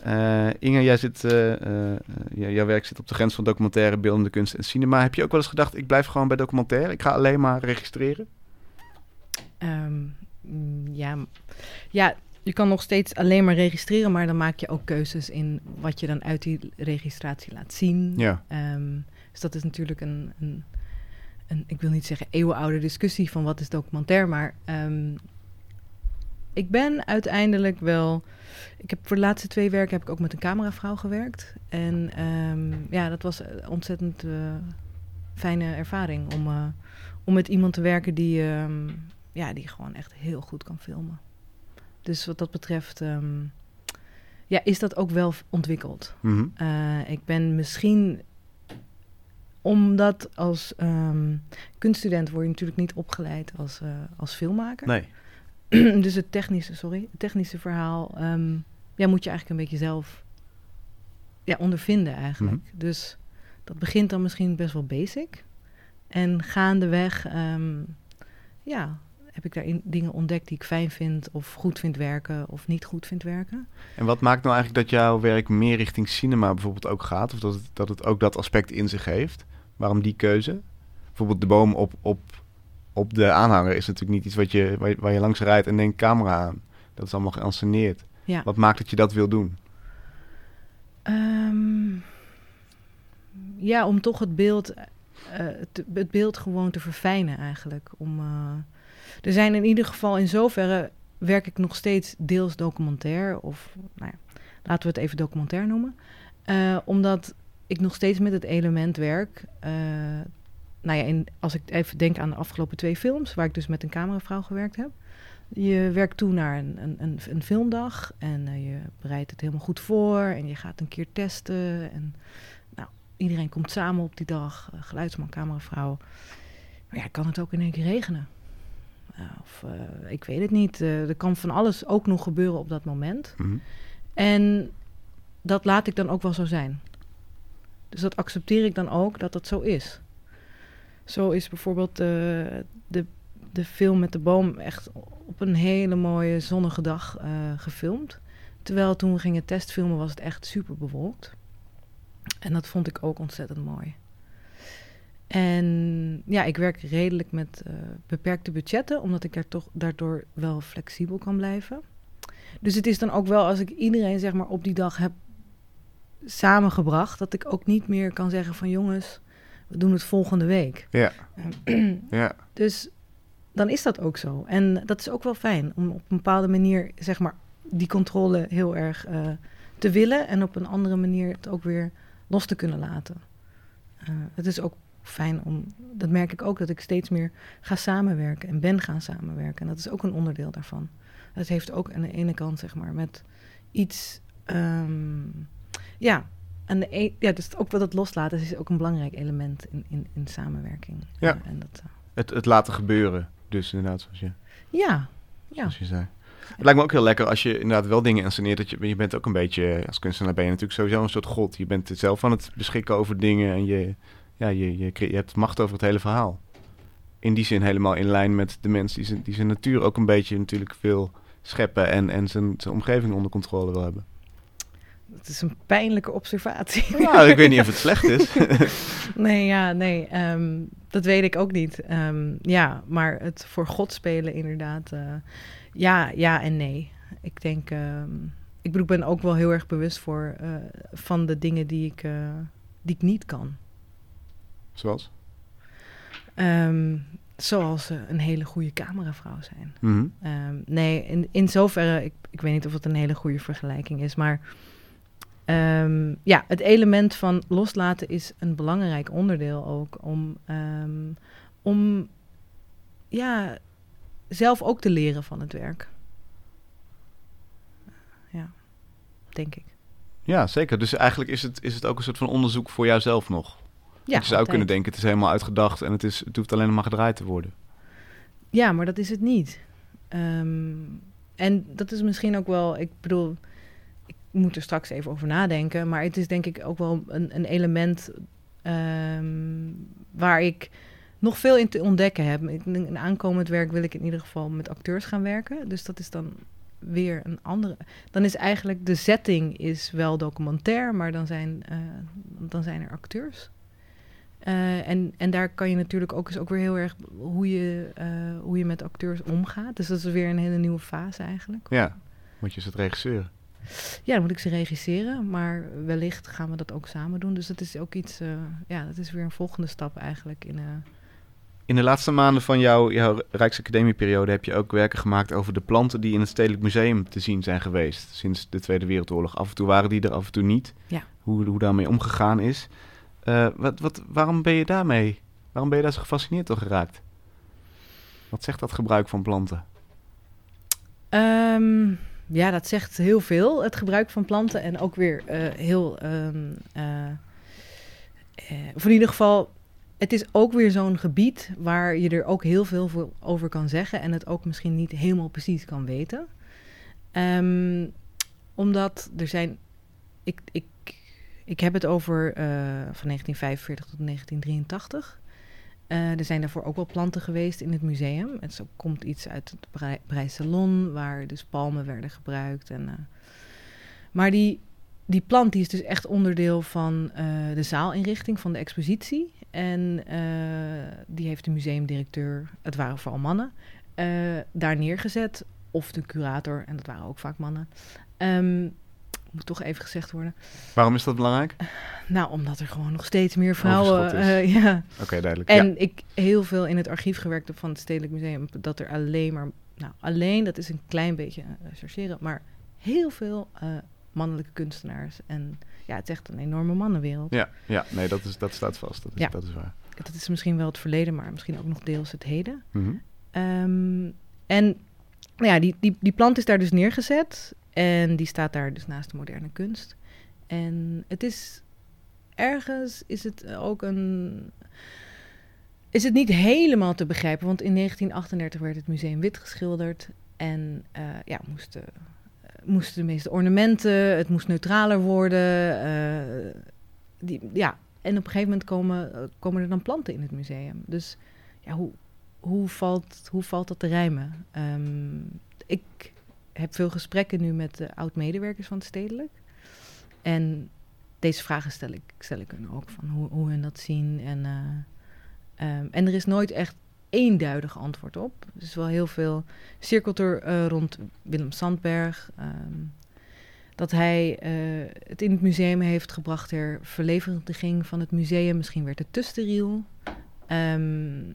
B: Eh, Inge, jij zit, eh, eh, eh, jouw werk zit op de grens van documentaire, beeldende kunst en cinema. Heb je ook wel eens gedacht, ik blijf gewoon bij documentaire? Ik ga alleen maar registreren?
C: Ehm, mm, ja, ja, je kan nog steeds alleen maar registreren, maar dan maak je ook keuzes in wat je dan uit die registratie laat zien.
B: Ja.
C: Ehm, dus dat is natuurlijk een, een, een, ik wil niet zeggen eeuwenoude discussie van wat is documentair, maar ehm, ik ben uiteindelijk wel. Ik heb voor de laatste twee werken heb ik ook met een cameravrouw gewerkt. En ehm, ja, dat was een ontzettend eh, fijne ervaring om, eh, om met iemand te werken die, ehm, ja, die gewoon echt heel goed kan filmen. Dus wat dat betreft, ja, is dat ook wel ontwikkeld.
B: Mhm.
C: Eh, ik ben misschien omdat als ehm, kunststudent word je natuurlijk niet opgeleid als, eh, als filmmaker.
B: Nee.
C: dus het technische, sorry, het technische verhaal ehm, ja, moet je eigenlijk een beetje zelf ja, ondervinden eigenlijk. Dus dat begint dan misschien best wel basic. En gaandeweg ehm ja, heb ik daarin dingen ontdekt die ik fijn vind of goed vind werken of niet goed vind werken.
B: En wat maakt nou eigenlijk dat jouw werk meer richting cinema bijvoorbeeld ook gaat? Of dat het, dat het ook dat aspect in zich heeft? Waarom die keuze? Bijvoorbeeld de boom op, op, op de aanhanger is natuurlijk niet iets wat je, waar, je, waar je langs rijdt en denkt camera aan. Dat is allemaal geanceneerd.
C: Ja.
B: Wat maakt dat je dat wil doen?
C: Ehm, ja, om toch het beeld, eh, te- het beeld gewoon te verfijnen eigenlijk. Om, eh, er zijn in ieder geval in zoverre werk ik nog steeds deels documentair. Of nou ja, laten we het even documentair noemen. Eh, omdat ik nog steeds met het element werk. eh, nou ja, in, als ik even denk aan de afgelopen twee films, waar ik dus met een cameravrouw gewerkt heb. Je werkt toe naar een, een, een, een filmdag en eh, je bereidt het helemaal goed voor en je gaat een keer testen. En nou, iedereen komt samen op die dag, geluidsman, cameravrouw. Maar ja, kan het ook in één keer regenen? Uh, of uh, ik weet het niet. Uh, er kan van alles ook nog gebeuren op dat moment.
B: Mhm.
C: En dat laat ik dan ook wel zo zijn. Dus dat accepteer ik dan ook dat dat zo is. Zo is bijvoorbeeld de, de, de film met de boom echt op een hele mooie zonnige dag uh, gefilmd. Terwijl toen we gingen testfilmen was het echt super bewolkt. En dat vond ik ook ontzettend mooi. En ja, ik werk redelijk met uh, beperkte budgetten, omdat ik daar toch daardoor wel flexibel kan blijven. Dus het is dan ook wel als ik iedereen zeg maar op die dag heb samengebracht, dat ik ook niet meer kan zeggen van jongens, we doen het volgende week.
B: Ja. ja.
C: Dus dan is dat ook zo. En dat is ook wel fijn om op een bepaalde manier, zeg maar, die controle heel erg uh, te willen en op een andere manier het ook weer los te kunnen laten. Uh, het is ook fijn om, dat merk ik ook, dat ik steeds meer ga samenwerken en ben gaan samenwerken. En dat is ook een onderdeel daarvan. Het heeft ook aan de ene kant, zeg maar, met iets, um, ja, aan de e ja, dus ook wat het loslaten is ook een belangrijk element in, in, in samenwerking.
B: Ja.
C: Uh, en dat, uh,
B: het, het laten gebeuren, dus inderdaad, zoals je,
C: ja, ja.
B: zoals je zei. Het lijkt me ook heel lekker als je inderdaad wel dingen insceneert. Dat je, je bent ook een beetje, als kunstenaar ben je natuurlijk sowieso een soort god. Je bent zelf aan het beschikken over dingen en je, ja, je, je, je hebt macht over het hele verhaal. In die zin helemaal in lijn met de mens die zijn, die zijn natuur ook een beetje natuurlijk wil scheppen en, en zijn, zijn omgeving onder controle wil hebben.
C: Dat is een pijnlijke observatie.
B: Ja, ik weet niet of het slecht is.
C: nee, ja, nee, um, dat weet ik ook niet. Um, ja, maar het voor God spelen inderdaad. Uh, ja, ja en nee. Ik denk, um, ik bedoel, ik ben ook wel heel erg bewust voor uh, van de dingen die ik, uh, die ik niet kan.
B: Zoals?
C: Um, zoals uh, een hele goede cameravrouw zijn.
B: Mm -hmm.
C: um, nee, in, in zoverre, ik, ik weet niet of het een hele goede vergelijking is, maar um, ja, het element van loslaten is een belangrijk onderdeel ook om, om ja, zelf ook te leren van het werk. Ja, denk ik.
B: Ja, zeker. Dus eigenlijk is het, is het ook een soort van onderzoek voor jouzelf nog. Je zou altijd. kunnen denken, het is helemaal uitgedacht en het, is, het hoeft alleen maar gedraaid te worden.
C: Ja, maar dat is het niet. Um, en dat is misschien ook wel, ik bedoel, ik moet er straks even over nadenken, maar het is denk ik ook wel een, een element um, waar ik nog veel in te ontdekken heb. In aankomend werk wil ik in ieder geval met acteurs gaan werken. Dus dat is dan weer een andere. Dan is eigenlijk de setting is wel documentair, maar dan zijn, uh, dan zijn er acteurs. Uh, en, en daar kan je natuurlijk ook, is ook weer heel erg hoe je, uh, hoe je met acteurs omgaat. Dus dat is weer een hele nieuwe fase eigenlijk.
B: Ja, moet je ze het regisseren.
C: Ja, dan moet ik ze regisseren, maar wellicht gaan we dat ook samen doen. Dus dat is ook iets, uh, ja, dat is weer een volgende stap eigenlijk in...
B: In de laatste maanden van jouw, jouw Rijksacademieperiode heb je ook werken gemaakt over de planten die in het Stedelijk Museum te zien zijn geweest sinds de Tweede Wereldoorlog. Af en toe waren die er, af en toe niet.
C: Ja.
B: Hoe, hoe daarmee omgegaan is. Uh, wat, wat, waarom ben je daarmee? Waarom ben je daar zo gefascineerd door geraakt? Wat zegt dat gebruik van planten?
C: Um, ja, dat zegt heel veel. Het gebruik van planten en ook weer uh, heel, um, uh, eh, in ieder geval, het is ook weer zo'n gebied waar je er ook heel veel voor over kan zeggen en het ook misschien niet helemaal precies kan weten. Ehm, omdat er zijn, ik, ik heb het over eh, van 1945 tot 1983. Eh, er zijn daarvoor ook wel planten geweest in het museum. En zo komt iets uit het Brei- Breisalon, waar dus palmen werden gebruikt. En, eh, maar die, die plant die is dus echt onderdeel van de zaalinrichting van de expositie. En die heeft de museumdirecteur, het waren vooral mannen, daar neergezet. Of de curator, en dat waren ook vaak mannen. Ehm, moet toch even gezegd worden.
B: Waarom is dat belangrijk?
C: Nou, omdat er gewoon nog steeds meer vrouwen... Eh, ja.
B: Oké, duidelijk.
C: En
B: ja.
C: ik heel veel in het archief gewerkt heb van het Stedelijk Museum. Dat er alleen maar... Nou, alleen, dat is een klein beetje uh. Maar heel veel eh, mannelijke kunstenaars. En ja, het is echt een enorme mannenwereld.
B: Ja, ja, nee, dat, is, dat staat vast. Dat is,
C: Ja.
B: dat is waar.
C: Dat is misschien wel het verleden, maar misschien ook nog deels het heden.
B: Mhm.
C: Ehm, en nou ja, die, die, die plant is daar dus neergezet. En die staat daar dus naast de moderne kunst. En het is ergens is het ook een. Is het niet helemaal te begrijpen? Want in 1938 werd het museum wit geschilderd. En eh, ja, moesten, moesten de meeste ornamenten, het moest neutraler worden. eh, die, ja, en op een gegeven moment komen, komen er dan planten in het museum. Dus ja, hoe, hoe, valt, hoe valt dat te rijmen? Ehm, ik heb veel gesprekken nu met de oud-medewerkers van het Stedelijk. En deze vragen stel ik, stel ik hun ook, van hoe, hoe hun dat zien. En, eh, ehm, en er is nooit echt eenduidig antwoord op. Er is wel heel veel cirkelt er eh, rond Willem Sandberg. ehm, dat hij eh, het in het museum heeft gebracht ter verlevendiging van het museum. Misschien werd het te steriel. Ehm,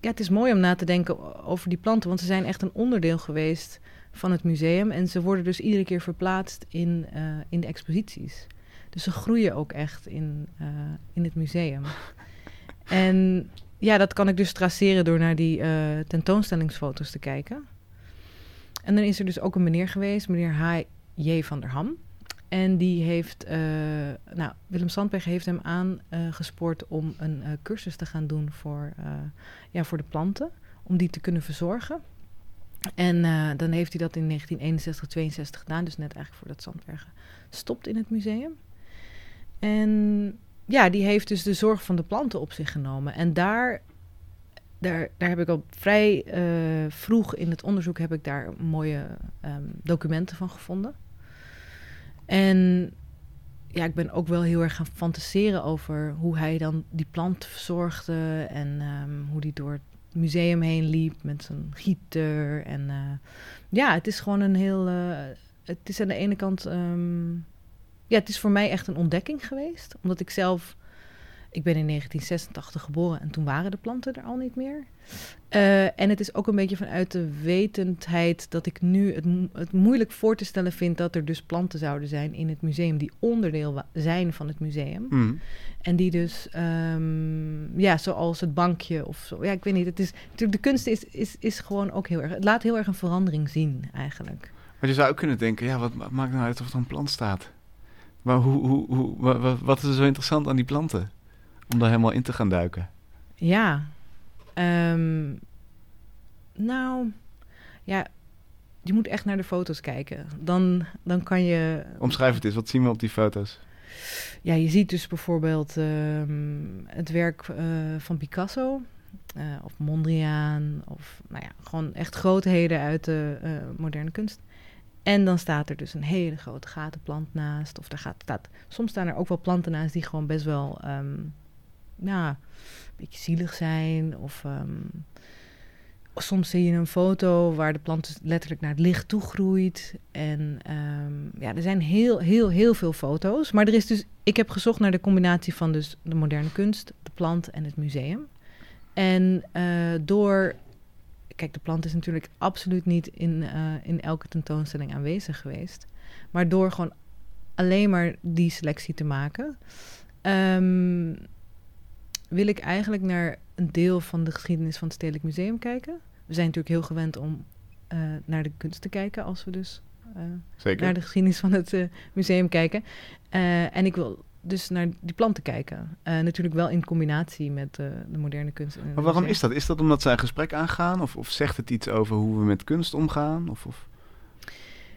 C: ja, het is mooi om na te denken over die planten, want ze zijn echt een onderdeel geweest van het museum. En ze worden dus iedere keer verplaatst in, eh, in de exposities. Dus ze groeien ook echt in, eh, in het museum. En ja, dat kan ik dus traceren door naar die eh, tentoonstellingsfoto's te kijken. En dan is er dus ook een meneer geweest, meneer H.J. van der Ham. En die heeft, nou, Willem Sandberg heeft hem aangespoord om een cursus te gaan doen voor, ja, voor de planten, om die te kunnen verzorgen. En eh, dan heeft hij dat in 1961, 62 gedaan, dus net eigenlijk voordat Sandberg stopt in het museum. En ja, die heeft dus de zorg van de planten op zich genomen. En daar, daar, daar heb ik al vrij eh, vroeg in het onderzoek heb ik daar mooie ehm, documenten van gevonden. En ja, ik ben ook wel heel erg gaan fantaseren over hoe hij dan die plant verzorgde en ehm, hoe die door museum heen liep met zijn gieter. En eh, ja, het is gewoon een heel. eh, het is aan de ene kant. ehm, ja, het is voor mij echt een ontdekking geweest. Omdat ik zelf. Ik ben in 1986 geboren en toen waren de planten er al niet meer. Eh, en het is ook een beetje vanuit de wetendheid dat ik nu het, mo- het moeilijk voor te stellen vind dat er dus planten zouden zijn in het museum die onderdeel zijn van het museum.
B: Mhm.
C: En die dus, ehm, ja, zoals het bankje of zo. Ja, ik weet niet. Het is natuurlijk de kunst is, is, is gewoon ook heel erg. Het laat heel erg een verandering zien, eigenlijk.
B: Maar je zou ook kunnen denken, ja, wat ma- maakt nou uit of er een plant staat? Maar hoe, hoe, hoe, wa- wa- wat is er zo interessant aan die planten? Om daar helemaal in te gaan duiken.
C: Ja. ehm, nou, ja. Je moet echt naar de foto's kijken. Dan, dan kan je.
B: Omschrijf het eens, wat zien we op die foto's?
C: Ja, je ziet dus bijvoorbeeld ehm, het werk eh, van Picasso. eh, of Mondriaan. Of nou ja, gewoon echt grootheden uit de eh, moderne kunst. En dan staat er dus een hele grote gatenplant naast. Of daar gaat, staat, soms staan er ook wel planten naast die gewoon best wel ehm, nou, een beetje zielig zijn. Of ehm, soms zie je een foto waar de plant dus letterlijk naar het licht toe groeit. En ehm, ja, er zijn heel, heel, heel veel foto's. Maar er is dus, ik heb gezocht naar de combinatie van dus de moderne kunst, de plant en het museum. En eh, door, kijk, de plant is natuurlijk absoluut niet in, eh, in elke tentoonstelling aanwezig geweest. Maar door gewoon alleen maar die selectie te maken, ehm, wil ik eigenlijk naar een deel van de geschiedenis van het Stedelijk Museum kijken. We zijn natuurlijk heel gewend om eh, naar de kunst te kijken als we dus eh, naar de geschiedenis van het eh, museum kijken. En ik wil dus naar die planten kijken. Natuurlijk wel in combinatie met de moderne kunst.
B: Maar waarom is dat? Is dat omdat zij een gesprek aangaan? Of, of zegt het iets over hoe we met kunst omgaan? Of, of...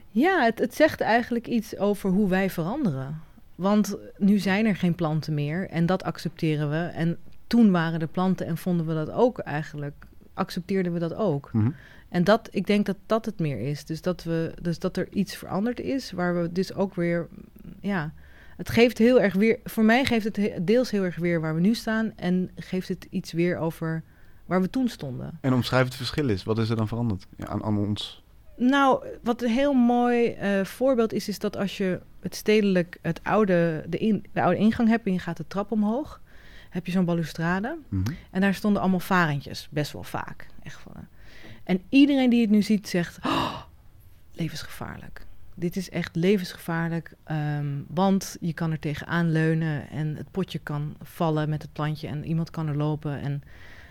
C: Ja, het, het zegt eigenlijk iets over hoe wij veranderen. Want nu zijn er geen planten meer en dat accepteren we. En toen waren er planten en vonden we dat ook eigenlijk, accepteerden we dat ook.
B: Mhm.
C: En dat, ik denk dat dat het meer is. Dus dat, we, dus dat er iets veranderd is, waar we dus ook weer, ja, het geeft heel erg weer, voor mij geeft het he- deels heel erg weer waar we nu staan en geeft het iets weer over waar we toen stonden.
B: En omschrijf het verschil is. Wat is er dan veranderd aan, aan ons?
C: Nou, wat een heel mooi eh, voorbeeld is, is dat als je het stedelijk, het oude, de, in, de oude ingang hebt en je gaat de trap omhoog, heb je zo'n balustrade.
B: Mhm.
C: En daar stonden allemaal varentjes, best wel vaak. Echt van, eh. en iedereen die het nu ziet zegt, "Oh, levensgevaarlijk. Dit is echt levensgevaarlijk, ehm, want je kan er tegenaan leunen en het potje kan vallen met het plantje en iemand kan er lopen. En,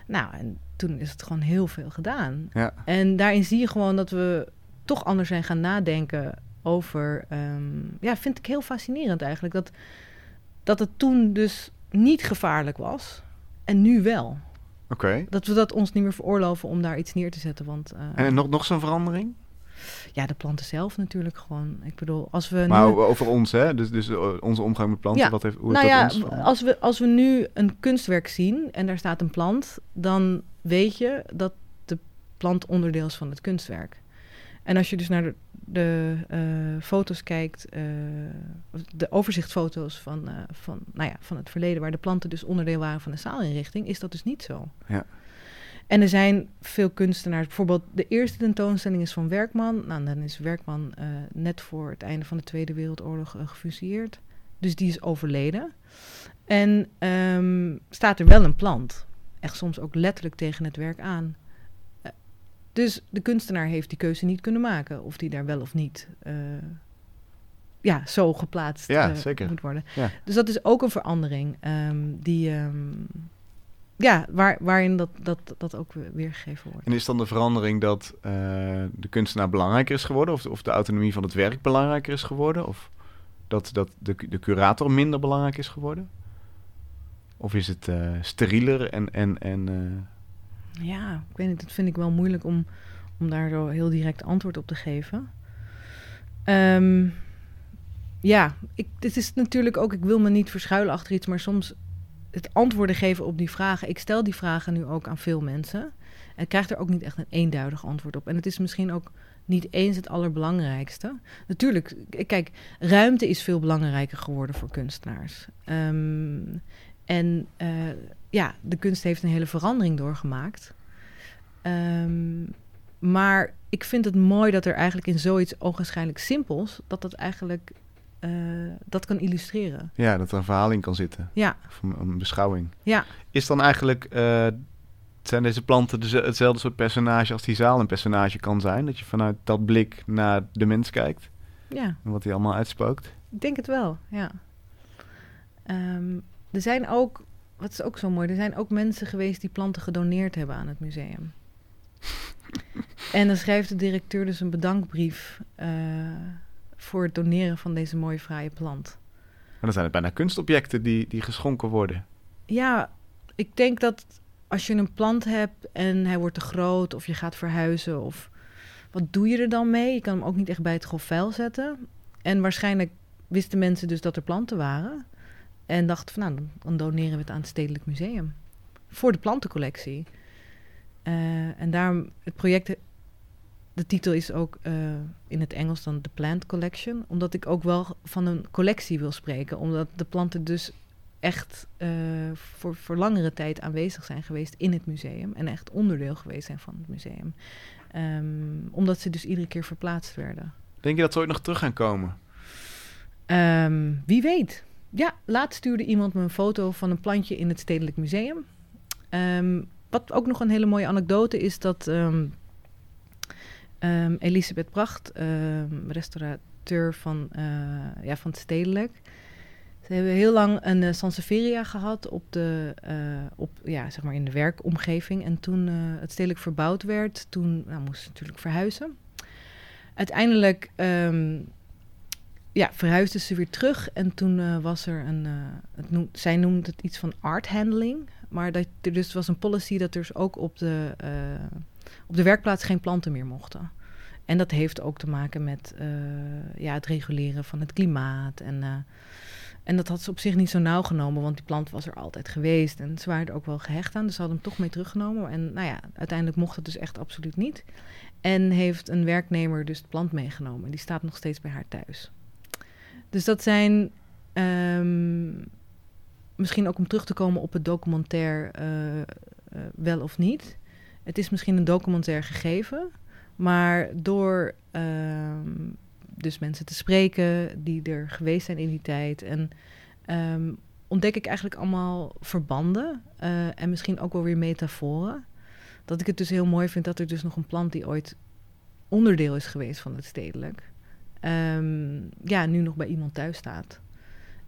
C: nou, en toen is het gewoon heel veel gedaan.
B: Ja.
C: En daarin zie je gewoon dat we toch anders zijn gaan nadenken over. ehm, ja, vind ik heel fascinerend eigenlijk. Dat, dat het toen dus niet gevaarlijk was en nu wel.
B: Oké.
C: Dat we dat ons niet meer veroorloven om daar iets neer te zetten. Want eh,
B: En nog, nog zo'n verandering?
C: ja, de planten zelf natuurlijk gewoon. Ik bedoel, als we.
B: Maar
C: nu,
B: over ons, hè? Dus, dus eh, onze omgang met planten.
C: Ja.
B: Wat heeft, hoe
C: nou
B: heeft
C: ja,
B: dat ons
C: als we, als we nu een kunstwerk zien en daar staat een plant, dan weet je dat de plant onderdeel is van het kunstwerk. En als je dus naar de, de eh, foto's kijkt, eh, de overzichtsfoto's van, eh, van, nou ja, van het verleden, waar de planten dus onderdeel waren van de zaalinrichting, is dat dus niet zo.
B: Ja.
C: En er zijn veel kunstenaars. Bijvoorbeeld de eerste tentoonstelling is van Werkman. Nou, dan is Werkman net voor het einde van de Tweede Wereldoorlog gefusilleerd. Dus die is overleden. En ehm, staat er wel een plant. Echt soms ook letterlijk tegen het werk aan. Dus de kunstenaar heeft die keuze niet kunnen maken. Of die daar wel of niet eh, ja, zo geplaatst
B: Ja,
C: eh, moet worden.
B: Ja.
C: Dus dat is ook een verandering ehm, die... ehm, ja, waar, waarin dat, dat, dat ook weer- weergegeven wordt.
B: En is dan de verandering dat eh, de kunstenaar belangrijker is geworden? Of, of de autonomie van het werk belangrijker is geworden? Of dat, dat de, de curator minder belangrijk is geworden? Of is het eh, sterieler en... en, en
C: Ja, ik weet niet, dat vind ik wel moeilijk om, om daar zo heel direct antwoord op te geven. Ehm, ja, ik, dit is natuurlijk ook, ik wil me niet verschuilen achter iets, maar soms het antwoorden geven op die vragen. Ik stel die vragen nu ook aan veel mensen en krijg er ook niet echt een eenduidig antwoord op. En het is misschien ook niet eens het allerbelangrijkste. Natuurlijk, kijk, ruimte is veel belangrijker geworden voor kunstenaars. Ehm, en eh, ja, de kunst heeft een hele verandering doorgemaakt. Ehm, maar ik vind het mooi dat er eigenlijk in zoiets ogenschijnlijk simpels... dat dat eigenlijk eh, dat kan illustreren.
B: ja, dat er een verhaal in kan zitten.
C: Ja,
B: Of een, een beschouwing.
C: ja.
B: Is dan eigenlijk... eh, zijn deze planten hetzelfde soort personage als die zaal een personage kan zijn? Dat je vanuit dat blik naar de mens kijkt
C: ja.
B: en wat hij allemaal uitspookt?
C: Ik denk het wel, ja. Ehm, er zijn ook, wat is ook zo mooi, er zijn ook mensen geweest die planten gedoneerd hebben aan het museum. en dan schrijft de directeur dus een bedankbrief eh, voor het doneren van deze mooie fraaie plant.
B: Maar dan zijn het bijna kunstobjecten die, die geschonken worden.
C: Ja, ik denk dat als je een plant hebt en hij wordt te groot of je gaat verhuizen of wat doe je er dan mee? Je kan hem ook niet echt bij het grof vuil zetten. En waarschijnlijk wisten mensen dus dat er planten waren en dachten van nou, dan- dan doneren we het aan het Stedelijk Museum voor de plantencollectie. Eh, en daarom het project, de titel is ook eh, in het Engels dan The Plant Collection, omdat ik ook wel van een collectie wil spreken, omdat de planten dus echt eh, voor, voor langere tijd aanwezig zijn geweest in het museum. En echt onderdeel geweest zijn van het museum. Ehm, omdat ze dus iedere keer verplaatst werden.
B: Denk je dat ze ooit nog terug gaan komen?
C: Ehm, wie weet. Ja, laatst stuurde iemand me een foto van een plantje in het Stedelijk Museum. Ehm, wat ook nog een hele mooie anekdote is dat ehm, ehm, Elisabeth Pracht, restaurateur van, eh, ja, van het Stedelijk. Ze hebben heel lang een uh, Sansevieria gehad op de, eh, op, ja, zeg maar in de werkomgeving. En toen eh, het stedelijk verbouwd werd, toen nou, ze natuurlijk verhuizen. Uiteindelijk ja, verhuisde ze weer terug en toen eh, was er een, eh, het zij noemde het iets van art handling, maar dat dus was een policy dat er dus ook op de, eh, op de werkplaats geen planten meer mochten. En dat heeft ook te maken met ja, het reguleren van het klimaat. En, en dat had ze op zich niet zo nauw genomen, want die plant was er altijd geweest. En ze waren er ook wel gehecht aan, dus ze hadden hem toch mee teruggenomen. En nou ja, uiteindelijk mocht het dus echt absoluut niet. En heeft een werknemer dus het plant meegenomen. En die staat nog steeds bij haar thuis. Dus dat zijn ehm, misschien ook om terug te komen op het documentaire eh, eh, wel of niet. Het is misschien een documentaire gegeven, maar door ehm, dus mensen te spreken die er geweest zijn in die tijd en ehm, ontdek ik eigenlijk allemaal verbanden eh, en misschien ook wel weer metaforen. Dat ik het dus heel mooi vind dat er dus nog een plant die ooit onderdeel is geweest van het stedelijk, ehm, ja, nu nog bij iemand thuis staat.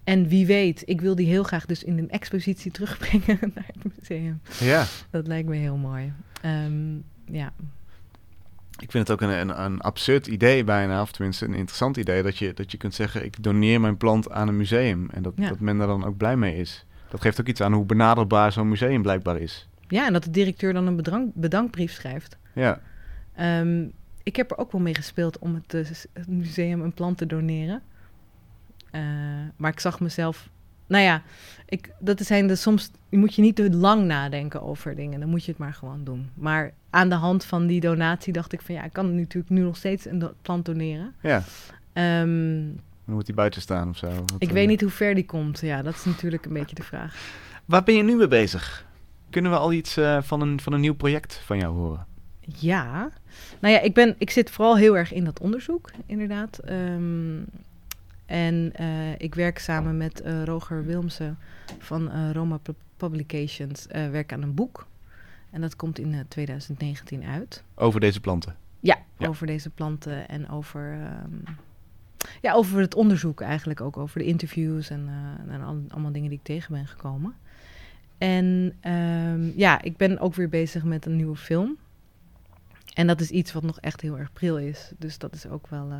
C: En wie weet, ik wil die heel graag dus in een expositie terugbrengen naar het museum.
B: Ja,
C: Dat lijkt me heel mooi. Ehm, ja.
B: ik vind het ook een, een, een absurd idee bijna, of tenminste een interessant idee, dat je, dat je kunt zeggen, ik doneer mijn plant aan een museum. En dat,
C: Ja.
B: dat men daar dan ook blij mee is. Dat geeft ook iets aan hoe benaderbaar zo'n museum blijkbaar is.
C: ja, en dat de directeur dan een bedank, bedankbrief schrijft.
B: Ja,
C: Ehm, ik heb er ook wel mee gespeeld om het, eh, het museum een plant te doneren. Eh, maar ik zag mezelf. Nou ja, ik, dat zijn de soms. Moet je niet te lang nadenken over dingen. Dan moet je het maar gewoon doen. Maar aan de hand van die donatie dacht ik van ja, ik kan natuurlijk nu nog steeds een plant doneren.
B: ja.
C: Ehm,
B: Dan moet hij buiten staan of zo. Wat,
C: ik
B: eh,
C: weet niet hoe ver die komt. Ja, dat is natuurlijk een beetje de vraag.
B: Waar ben je nu mee bezig? Kunnen we al iets eh, van, een, van een nieuw project van jou horen?
C: Ja, nou ja, ik, ben, ik zit vooral heel erg in dat onderzoek, inderdaad. Ehm, en eh, ik werk samen met eh, Roger Wilmsen van eh, Roma Pu- Publications, werk aan een boek. En dat komt in eh, 2019 uit.
B: Over deze planten.
C: Ja,
B: Ja.
C: over deze planten en over, ehm, ja, over het onderzoek eigenlijk ook, over de interviews en, en al- allemaal dingen die ik tegen ben gekomen. En ehm, ja, ik ben ook weer bezig met een nieuwe film. En dat is iets wat nog echt heel erg pril is. Dus dat is ook wel, eh,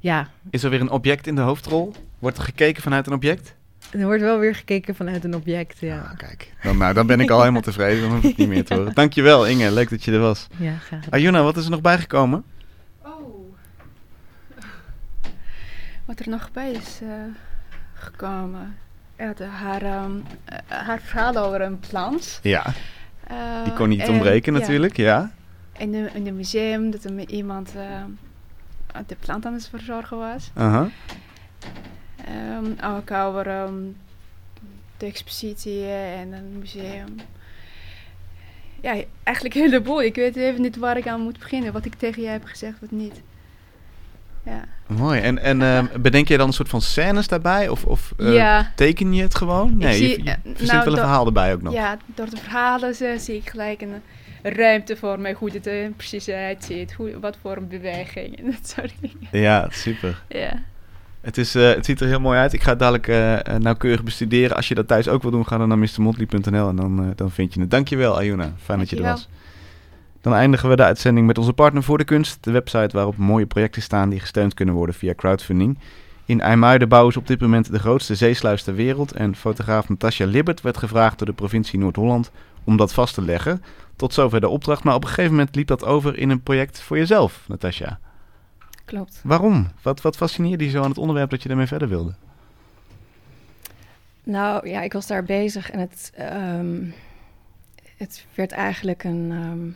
C: ja,
B: Is er weer een object in de hoofdrol? Wordt er gekeken vanuit een object?
C: er wordt wel weer gekeken vanuit een object, ja.
B: Ah, kijk. Dan, nou, dan ben ik al helemaal tevreden. Dan hoef ik niet meer te horen. Dankjewel Inge, leuk dat je er was.
C: Ja, graag gedaan.
B: Ayuna, wat is er nog bijgekomen?
D: Oh. Wat er nog bij is eh, gekomen. Ja, de, haar, ehm, eh, haar verhaal over een plant.
B: Ja,
D: Eh,
B: die kon niet
D: en-
B: ontbreken
D: ja,
B: natuurlijk, ja.
D: In, de, in het museum dat er met iemand eh, de plant aan het verzorgen was.
B: Aha.
D: Ehm, ook over ehm, de expositie en het museum. Ja, eigenlijk een heleboel. Ik weet even niet waar ik aan moet beginnen. Wat ik tegen jij heb gezegd, wat niet. Ja.
B: Mooi. En, en eh, bedenk je dan een soort van scènes daarbij? Of, of eh,
D: ja.
B: teken je het gewoon? Nee,
D: zie-
B: je, je
D: eh,
B: verzint
D: nou,
B: wel een verhaal erbij ook nog.
D: Ja, door de verhalen zie ik gelijk een ruimte voor mij, hoe het er precies uitziet, hoe, wat voor een beweging en dat soort dingen.
B: Ja, super.
D: Ja,
B: Het, is, eh, het ziet er heel mooi uit. Ik ga het dadelijk eh, eh, nauwkeurig bestuderen. Als je dat thuis ook wil doen, ga dan naar mrmotley.nl en dan, eh, dan vind je het. Dankjewel, Ayuna. Fijn dat je er was. Dan eindigen we de uitzending met onze partner voor de kunst. De website waarop mooie projecten staan die gesteund kunnen worden via crowdfunding. In IJmuiden bouwen ze op dit moment de grootste zeesluis ter wereld. En fotograaf Natasja Libbert werd gevraagd door de provincie Noord-Holland om dat vast te leggen. Tot zover de opdracht. Maar op een gegeven moment liep dat over in een project voor jezelf, Natasja.
D: klopt.
B: Waarom? Wat, wat fascineerde je zo aan het onderwerp dat je ermee verder wilde?
E: Nou ja, ik was daar bezig en het, ehm, het werd eigenlijk een. ehm,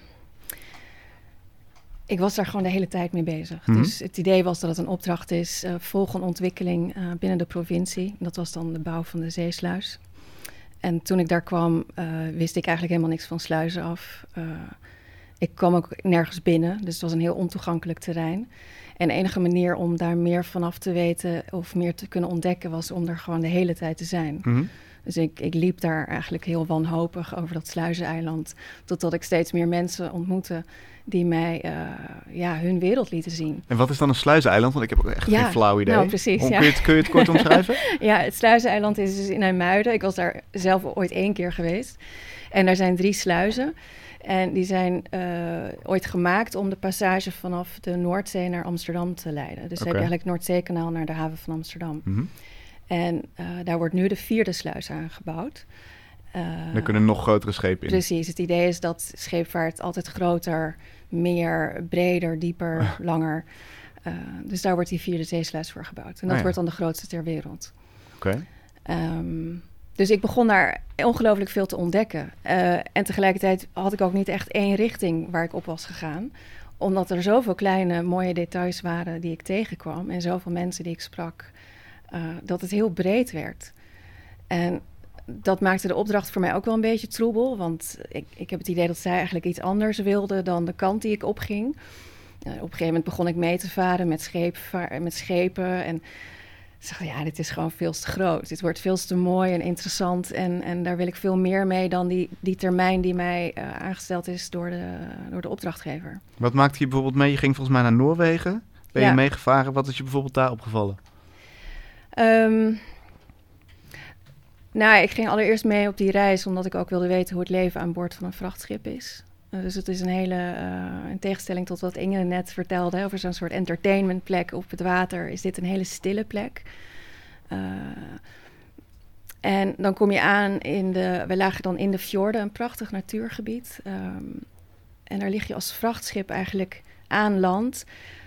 E: ik was daar gewoon de hele tijd mee bezig.
B: Mhm.
E: Dus het idee was dat het een opdracht is, eh volg een ontwikkeling eh, binnen de provincie. Dat was dan de bouw van de zeesluis. En toen ik daar kwam, eh, wist ik eigenlijk helemaal niks van sluizen af. Eh, ik kwam ook nergens binnen, dus het was een heel ontoegankelijk terrein. En de enige manier om daar meer vanaf te weten of meer te kunnen ontdekken was om er gewoon de hele tijd te zijn.
B: Mhm.
E: Dus ik, ik liep daar eigenlijk heel wanhopig over dat sluizeneiland. Totdat ik steeds meer mensen ontmoette die mij eh, ja, hun wereld lieten zien.
B: En wat is dan een sluizeneiland? Want ik heb ook echt
E: Ja,
B: geen flauw idee.
E: nou, precies,
B: Om-
E: ja.
B: kun, je het, kun je het kort omschrijven?
E: Ja, het sluizeneiland is dus in IJmuiden. Ik was daar zelf ooit één keer geweest. En daar zijn drie sluizen. En die zijn eh, ooit gemaakt om de passage vanaf de Noordzee naar Amsterdam te leiden. Dus
B: Oké.
E: heb je eigenlijk het Noordzeekanaal naar de haven van Amsterdam.
B: Mhm.
E: En eh, daar wordt nu de vierde sluis aangebouwd. Eh,
B: Er kunnen nog grotere schepen in.
E: Precies, het idee is dat scheepvaart altijd groter, meer, breder, dieper, langer. eh, dus daar wordt die vierde zeesluis voor gebouwd. En dat
B: Ah, ja.
E: wordt dan de grootste ter wereld.
B: Oké.
E: Ehm, dus ik begon daar ongelooflijk veel te ontdekken. Eh, en tegelijkertijd had ik ook niet echt één richting waar ik op was gegaan. Omdat er zoveel kleine mooie details waren die ik tegenkwam. En zoveel mensen die ik sprak. dat het heel breed werd. En dat maakte de opdracht voor mij ook wel een beetje troebel. Want ik, ik heb het idee dat zij eigenlijk iets anders wilde dan de kant die ik opging. Eh, op een gegeven moment begon ik mee te varen met, scheepvaar- met schepen. En zag, ja, dit is gewoon veel te groot. Dit wordt veel te mooi en interessant. En, en daar wil ik veel meer mee dan die, die termijn die mij eh, aangesteld is door de, door de opdrachtgever.
B: Wat maakte je bijvoorbeeld mee? Je ging volgens mij naar Noorwegen. Ben je
E: Ja.
B: meegevaren? Wat is je bijvoorbeeld daar opgevallen?
E: Ehm, nou, ik ging allereerst mee op die reis omdat ik ook wilde weten hoe het leven aan boord van een vrachtschip is. Eh, dus het is een hele, eh, in tegenstelling tot wat Inge net vertelde over zo'n soort entertainmentplek op het water, is dit een hele stille plek. Eh, en dan kom je aan in de, we lagen dan in de fjorden, een prachtig natuurgebied. Ehm, en daar lig je als vrachtschip eigenlijk aan land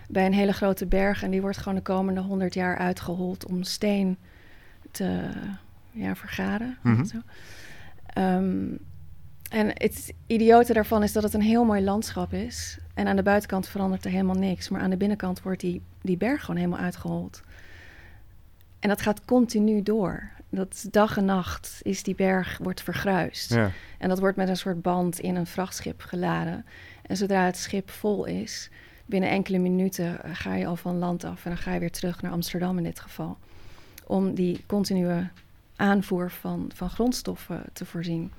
E: bij een hele grote berg. En die wordt gewoon de komende honderd jaar uitgehold om steen te ja, vergaren.
B: Mhm.
E: Zo. Ehm, en het idiote daarvan is dat het een heel mooi landschap is. En aan de buitenkant verandert er helemaal niks. Maar aan de binnenkant wordt die, die berg gewoon helemaal uitgehold. En dat gaat continu door. Dat dag en nacht is die berg wordt vergruist.
B: Ja.
E: En dat wordt met een soort band in een vrachtschip geladen. En zodra het schip vol is, binnen enkele minuten eh, ga je al van land af. En dan ga je weer terug naar Amsterdam in dit geval. Om die continue aanvoer van, van grondstoffen te voorzien.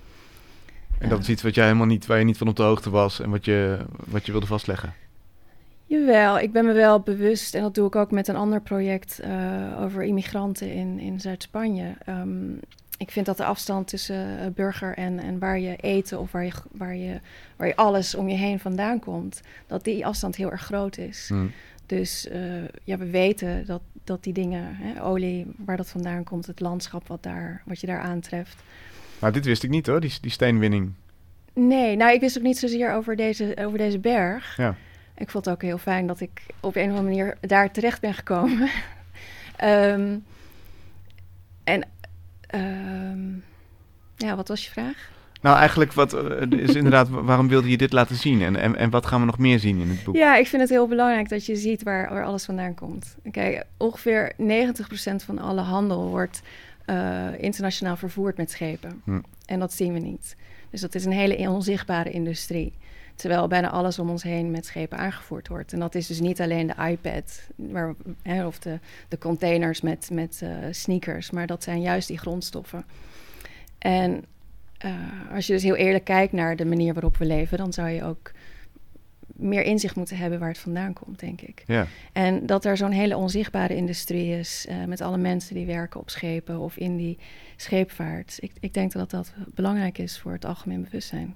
B: En dat is iets wat jij helemaal niet, waar je niet van op de hoogte was en wat je, wat je wilde vastleggen.
E: Jawel, ik ben me wel bewust, en dat doe ik ook met een ander project eh, over immigranten in, in Zuid-Spanje. Ehm, ik vind dat de afstand tussen eh, burger en, en waar je eten of waar je, waar, je, waar je alles om je heen vandaan komt, dat die afstand heel erg groot is.
B: Hm.
E: Dus eh, ja, we weten dat, dat die dingen, hè, olie, waar dat vandaan komt, het landschap wat, daar, wat je daar aantreft.
B: Maar dit wist ik niet hoor, die, die steenwinning.
E: Nee, nou, ik wist ook niet zozeer over deze, over deze berg.
B: Ja.
E: Ik vond het ook heel fijn dat ik op een of andere manier daar terecht ben gekomen. Ehm, en ehm, ja, wat was je vraag?
B: Nou, eigenlijk wat, eh, is inderdaad, wa- waarom wilde je dit laten zien? En, en, en wat gaan we nog meer zien in het boek?
E: Ja, ik vind het heel belangrijk dat je ziet waar, waar alles vandaan komt. Kijk, ongeveer 90% van alle handel wordt eh, internationaal vervoerd met schepen.
B: Hm.
E: En dat zien we niet. Dus dat is een hele onzichtbare industrie. Terwijl bijna alles om ons heen met schepen aangevoerd wordt. En dat is dus niet alleen de iPad maar, hè, of de, de containers met, met eh, sneakers, maar dat zijn juist die grondstoffen. En eh, als je dus heel eerlijk kijkt naar de manier waarop we leven, dan zou je ook meer inzicht moeten hebben waar het vandaan komt, denk ik.
B: Ja.
E: En dat er zo'n hele onzichtbare industrie is eh, met alle mensen die werken op schepen of in die scheepvaart. Ik, ik denk dat dat belangrijk is voor het algemeen bewustzijn.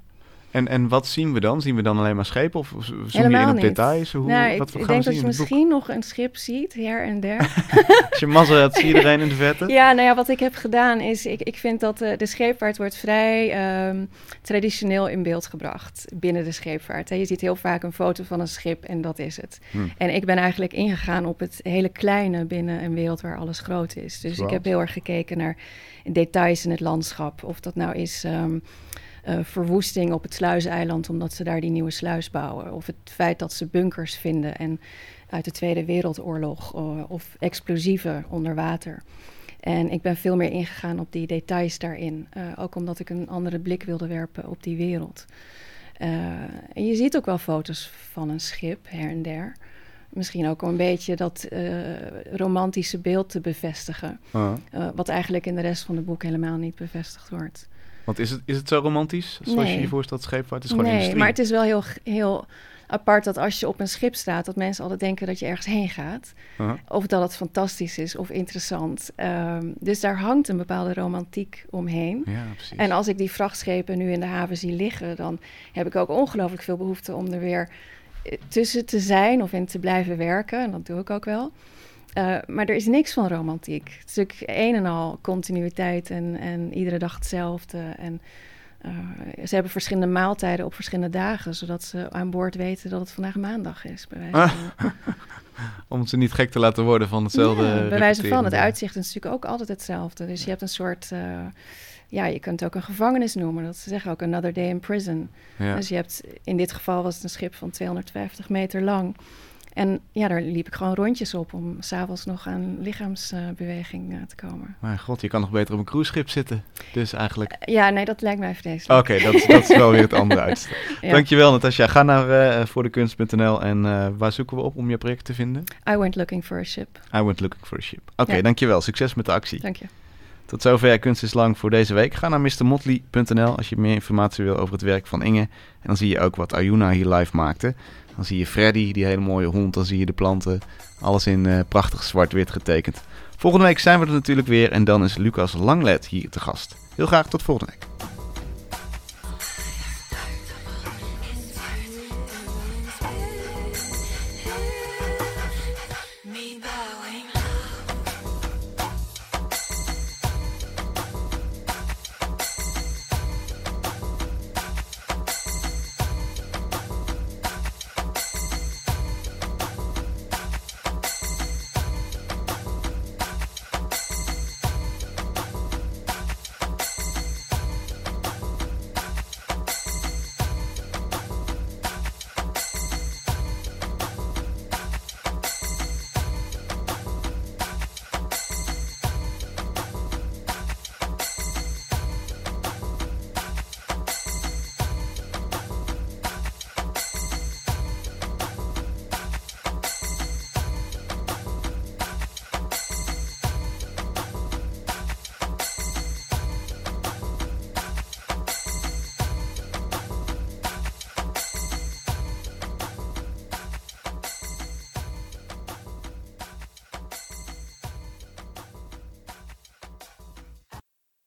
B: En, en wat zien we dan? Zien we dan alleen maar schepen of zoom je in op
E: niet.
B: details? Hoe,
E: nou, ik,
B: wat
E: ik
B: we
E: denk
B: zien
E: dat je misschien nog een schip ziet, her en der.
B: Als je mazzel hebt, zie je iedereen in de verte?
E: Ja, nou ja, wat ik heb gedaan is, ik, ik vind dat eh, de scheepvaart wordt vrij ehm, traditioneel in beeld gebracht binnen de scheepvaart. Je ziet heel vaak een foto van een schip en dat is het.
B: Hm.
E: En ik ben eigenlijk ingegaan op het hele kleine binnen een wereld waar alles groot is. Dus ik heb heel erg gekeken naar details in het landschap. Of dat nou is ehm, eh, verwoesting op het sluiseiland omdat ze daar die nieuwe sluis bouwen. Of het feit dat ze bunkers vinden en uit de Tweede Wereldoorlog eh, of explosieven onder water. En ik ben veel meer ingegaan op die details daarin. eh, ook omdat ik een andere blik wilde werpen op die wereld. En je ziet ook wel foto's van een schip her en der. Misschien ook om een beetje dat romantische beeld te bevestigen.
B: Ah.
E: wat eigenlijk in de rest van het boek helemaal niet bevestigd wordt.
B: Want is het, is het zo romantisch, zoals je
E: Nee.
B: je voorstelt, scheepvaart? Het is gewoon
E: nee,
B: industrie.
E: maar het is wel heel, heel apart dat als je op een schip staat, dat mensen altijd denken dat je ergens heen gaat.
B: Uh-huh.
E: Of dat het fantastisch is of interessant. Ehm, dus daar hangt een bepaalde romantiek omheen.
B: Ja, precies.
E: En als ik die vrachtschepen nu in de haven zie liggen, dan heb ik ook ongelooflijk veel behoefte om er weer eh, tussen te zijn of in te blijven werken. En dat doe ik ook wel. Uh, maar er is niks van romantiek. Het is natuurlijk een en al continuïteit en, en iedere dag hetzelfde. En uh, ze hebben verschillende maaltijden op verschillende dagen, zodat ze aan boord weten dat het vandaag maandag is. Bij wijze van.
B: Om ze niet gek te laten worden van hetzelfde.
E: Ja, bij wijze van, het uitzicht is natuurlijk ook altijd hetzelfde. Dus je hebt een soort, uh, ja, je kunt het ook een gevangenis noemen. Dat ze zeggen ook another day in prison.
B: Ja.
E: Dus je hebt, in dit geval was het een schip van 250 meter lang. En ja, daar liep ik gewoon rondjes op om s'avonds nog aan lichaamsbeweging uh, te komen.
B: Maar god, je kan nog beter op een cruiseschip zitten. Dus eigenlijk...
E: Uh, ja, nee, dat lijkt mij vreselijk.
B: Oké, okay, dat, dat, is wel weer het andere uitstel. ja. Dankjewel Natasja. Ga naar uh, voordekunst.nl en waar zoeken we op om je project te vinden?
E: I went looking for a ship.
B: I went looking for a ship. Oké, okay, ja. dankjewel. Succes met de actie.
E: Dank je.
B: Tot zover Kunst is Lang voor deze week. Ga naar mrmotley.nl als je meer informatie wil over het werk van Inge. En dan zie je ook wat Ayuna hier live maakte. Dan zie je Freddy, die hele mooie hond. Dan zie je de planten. Alles in uh, prachtig zwart-wit getekend. Volgende week zijn we er natuurlijk weer. En dan is Lucas Langlet hier te gast. Heel graag tot volgende week.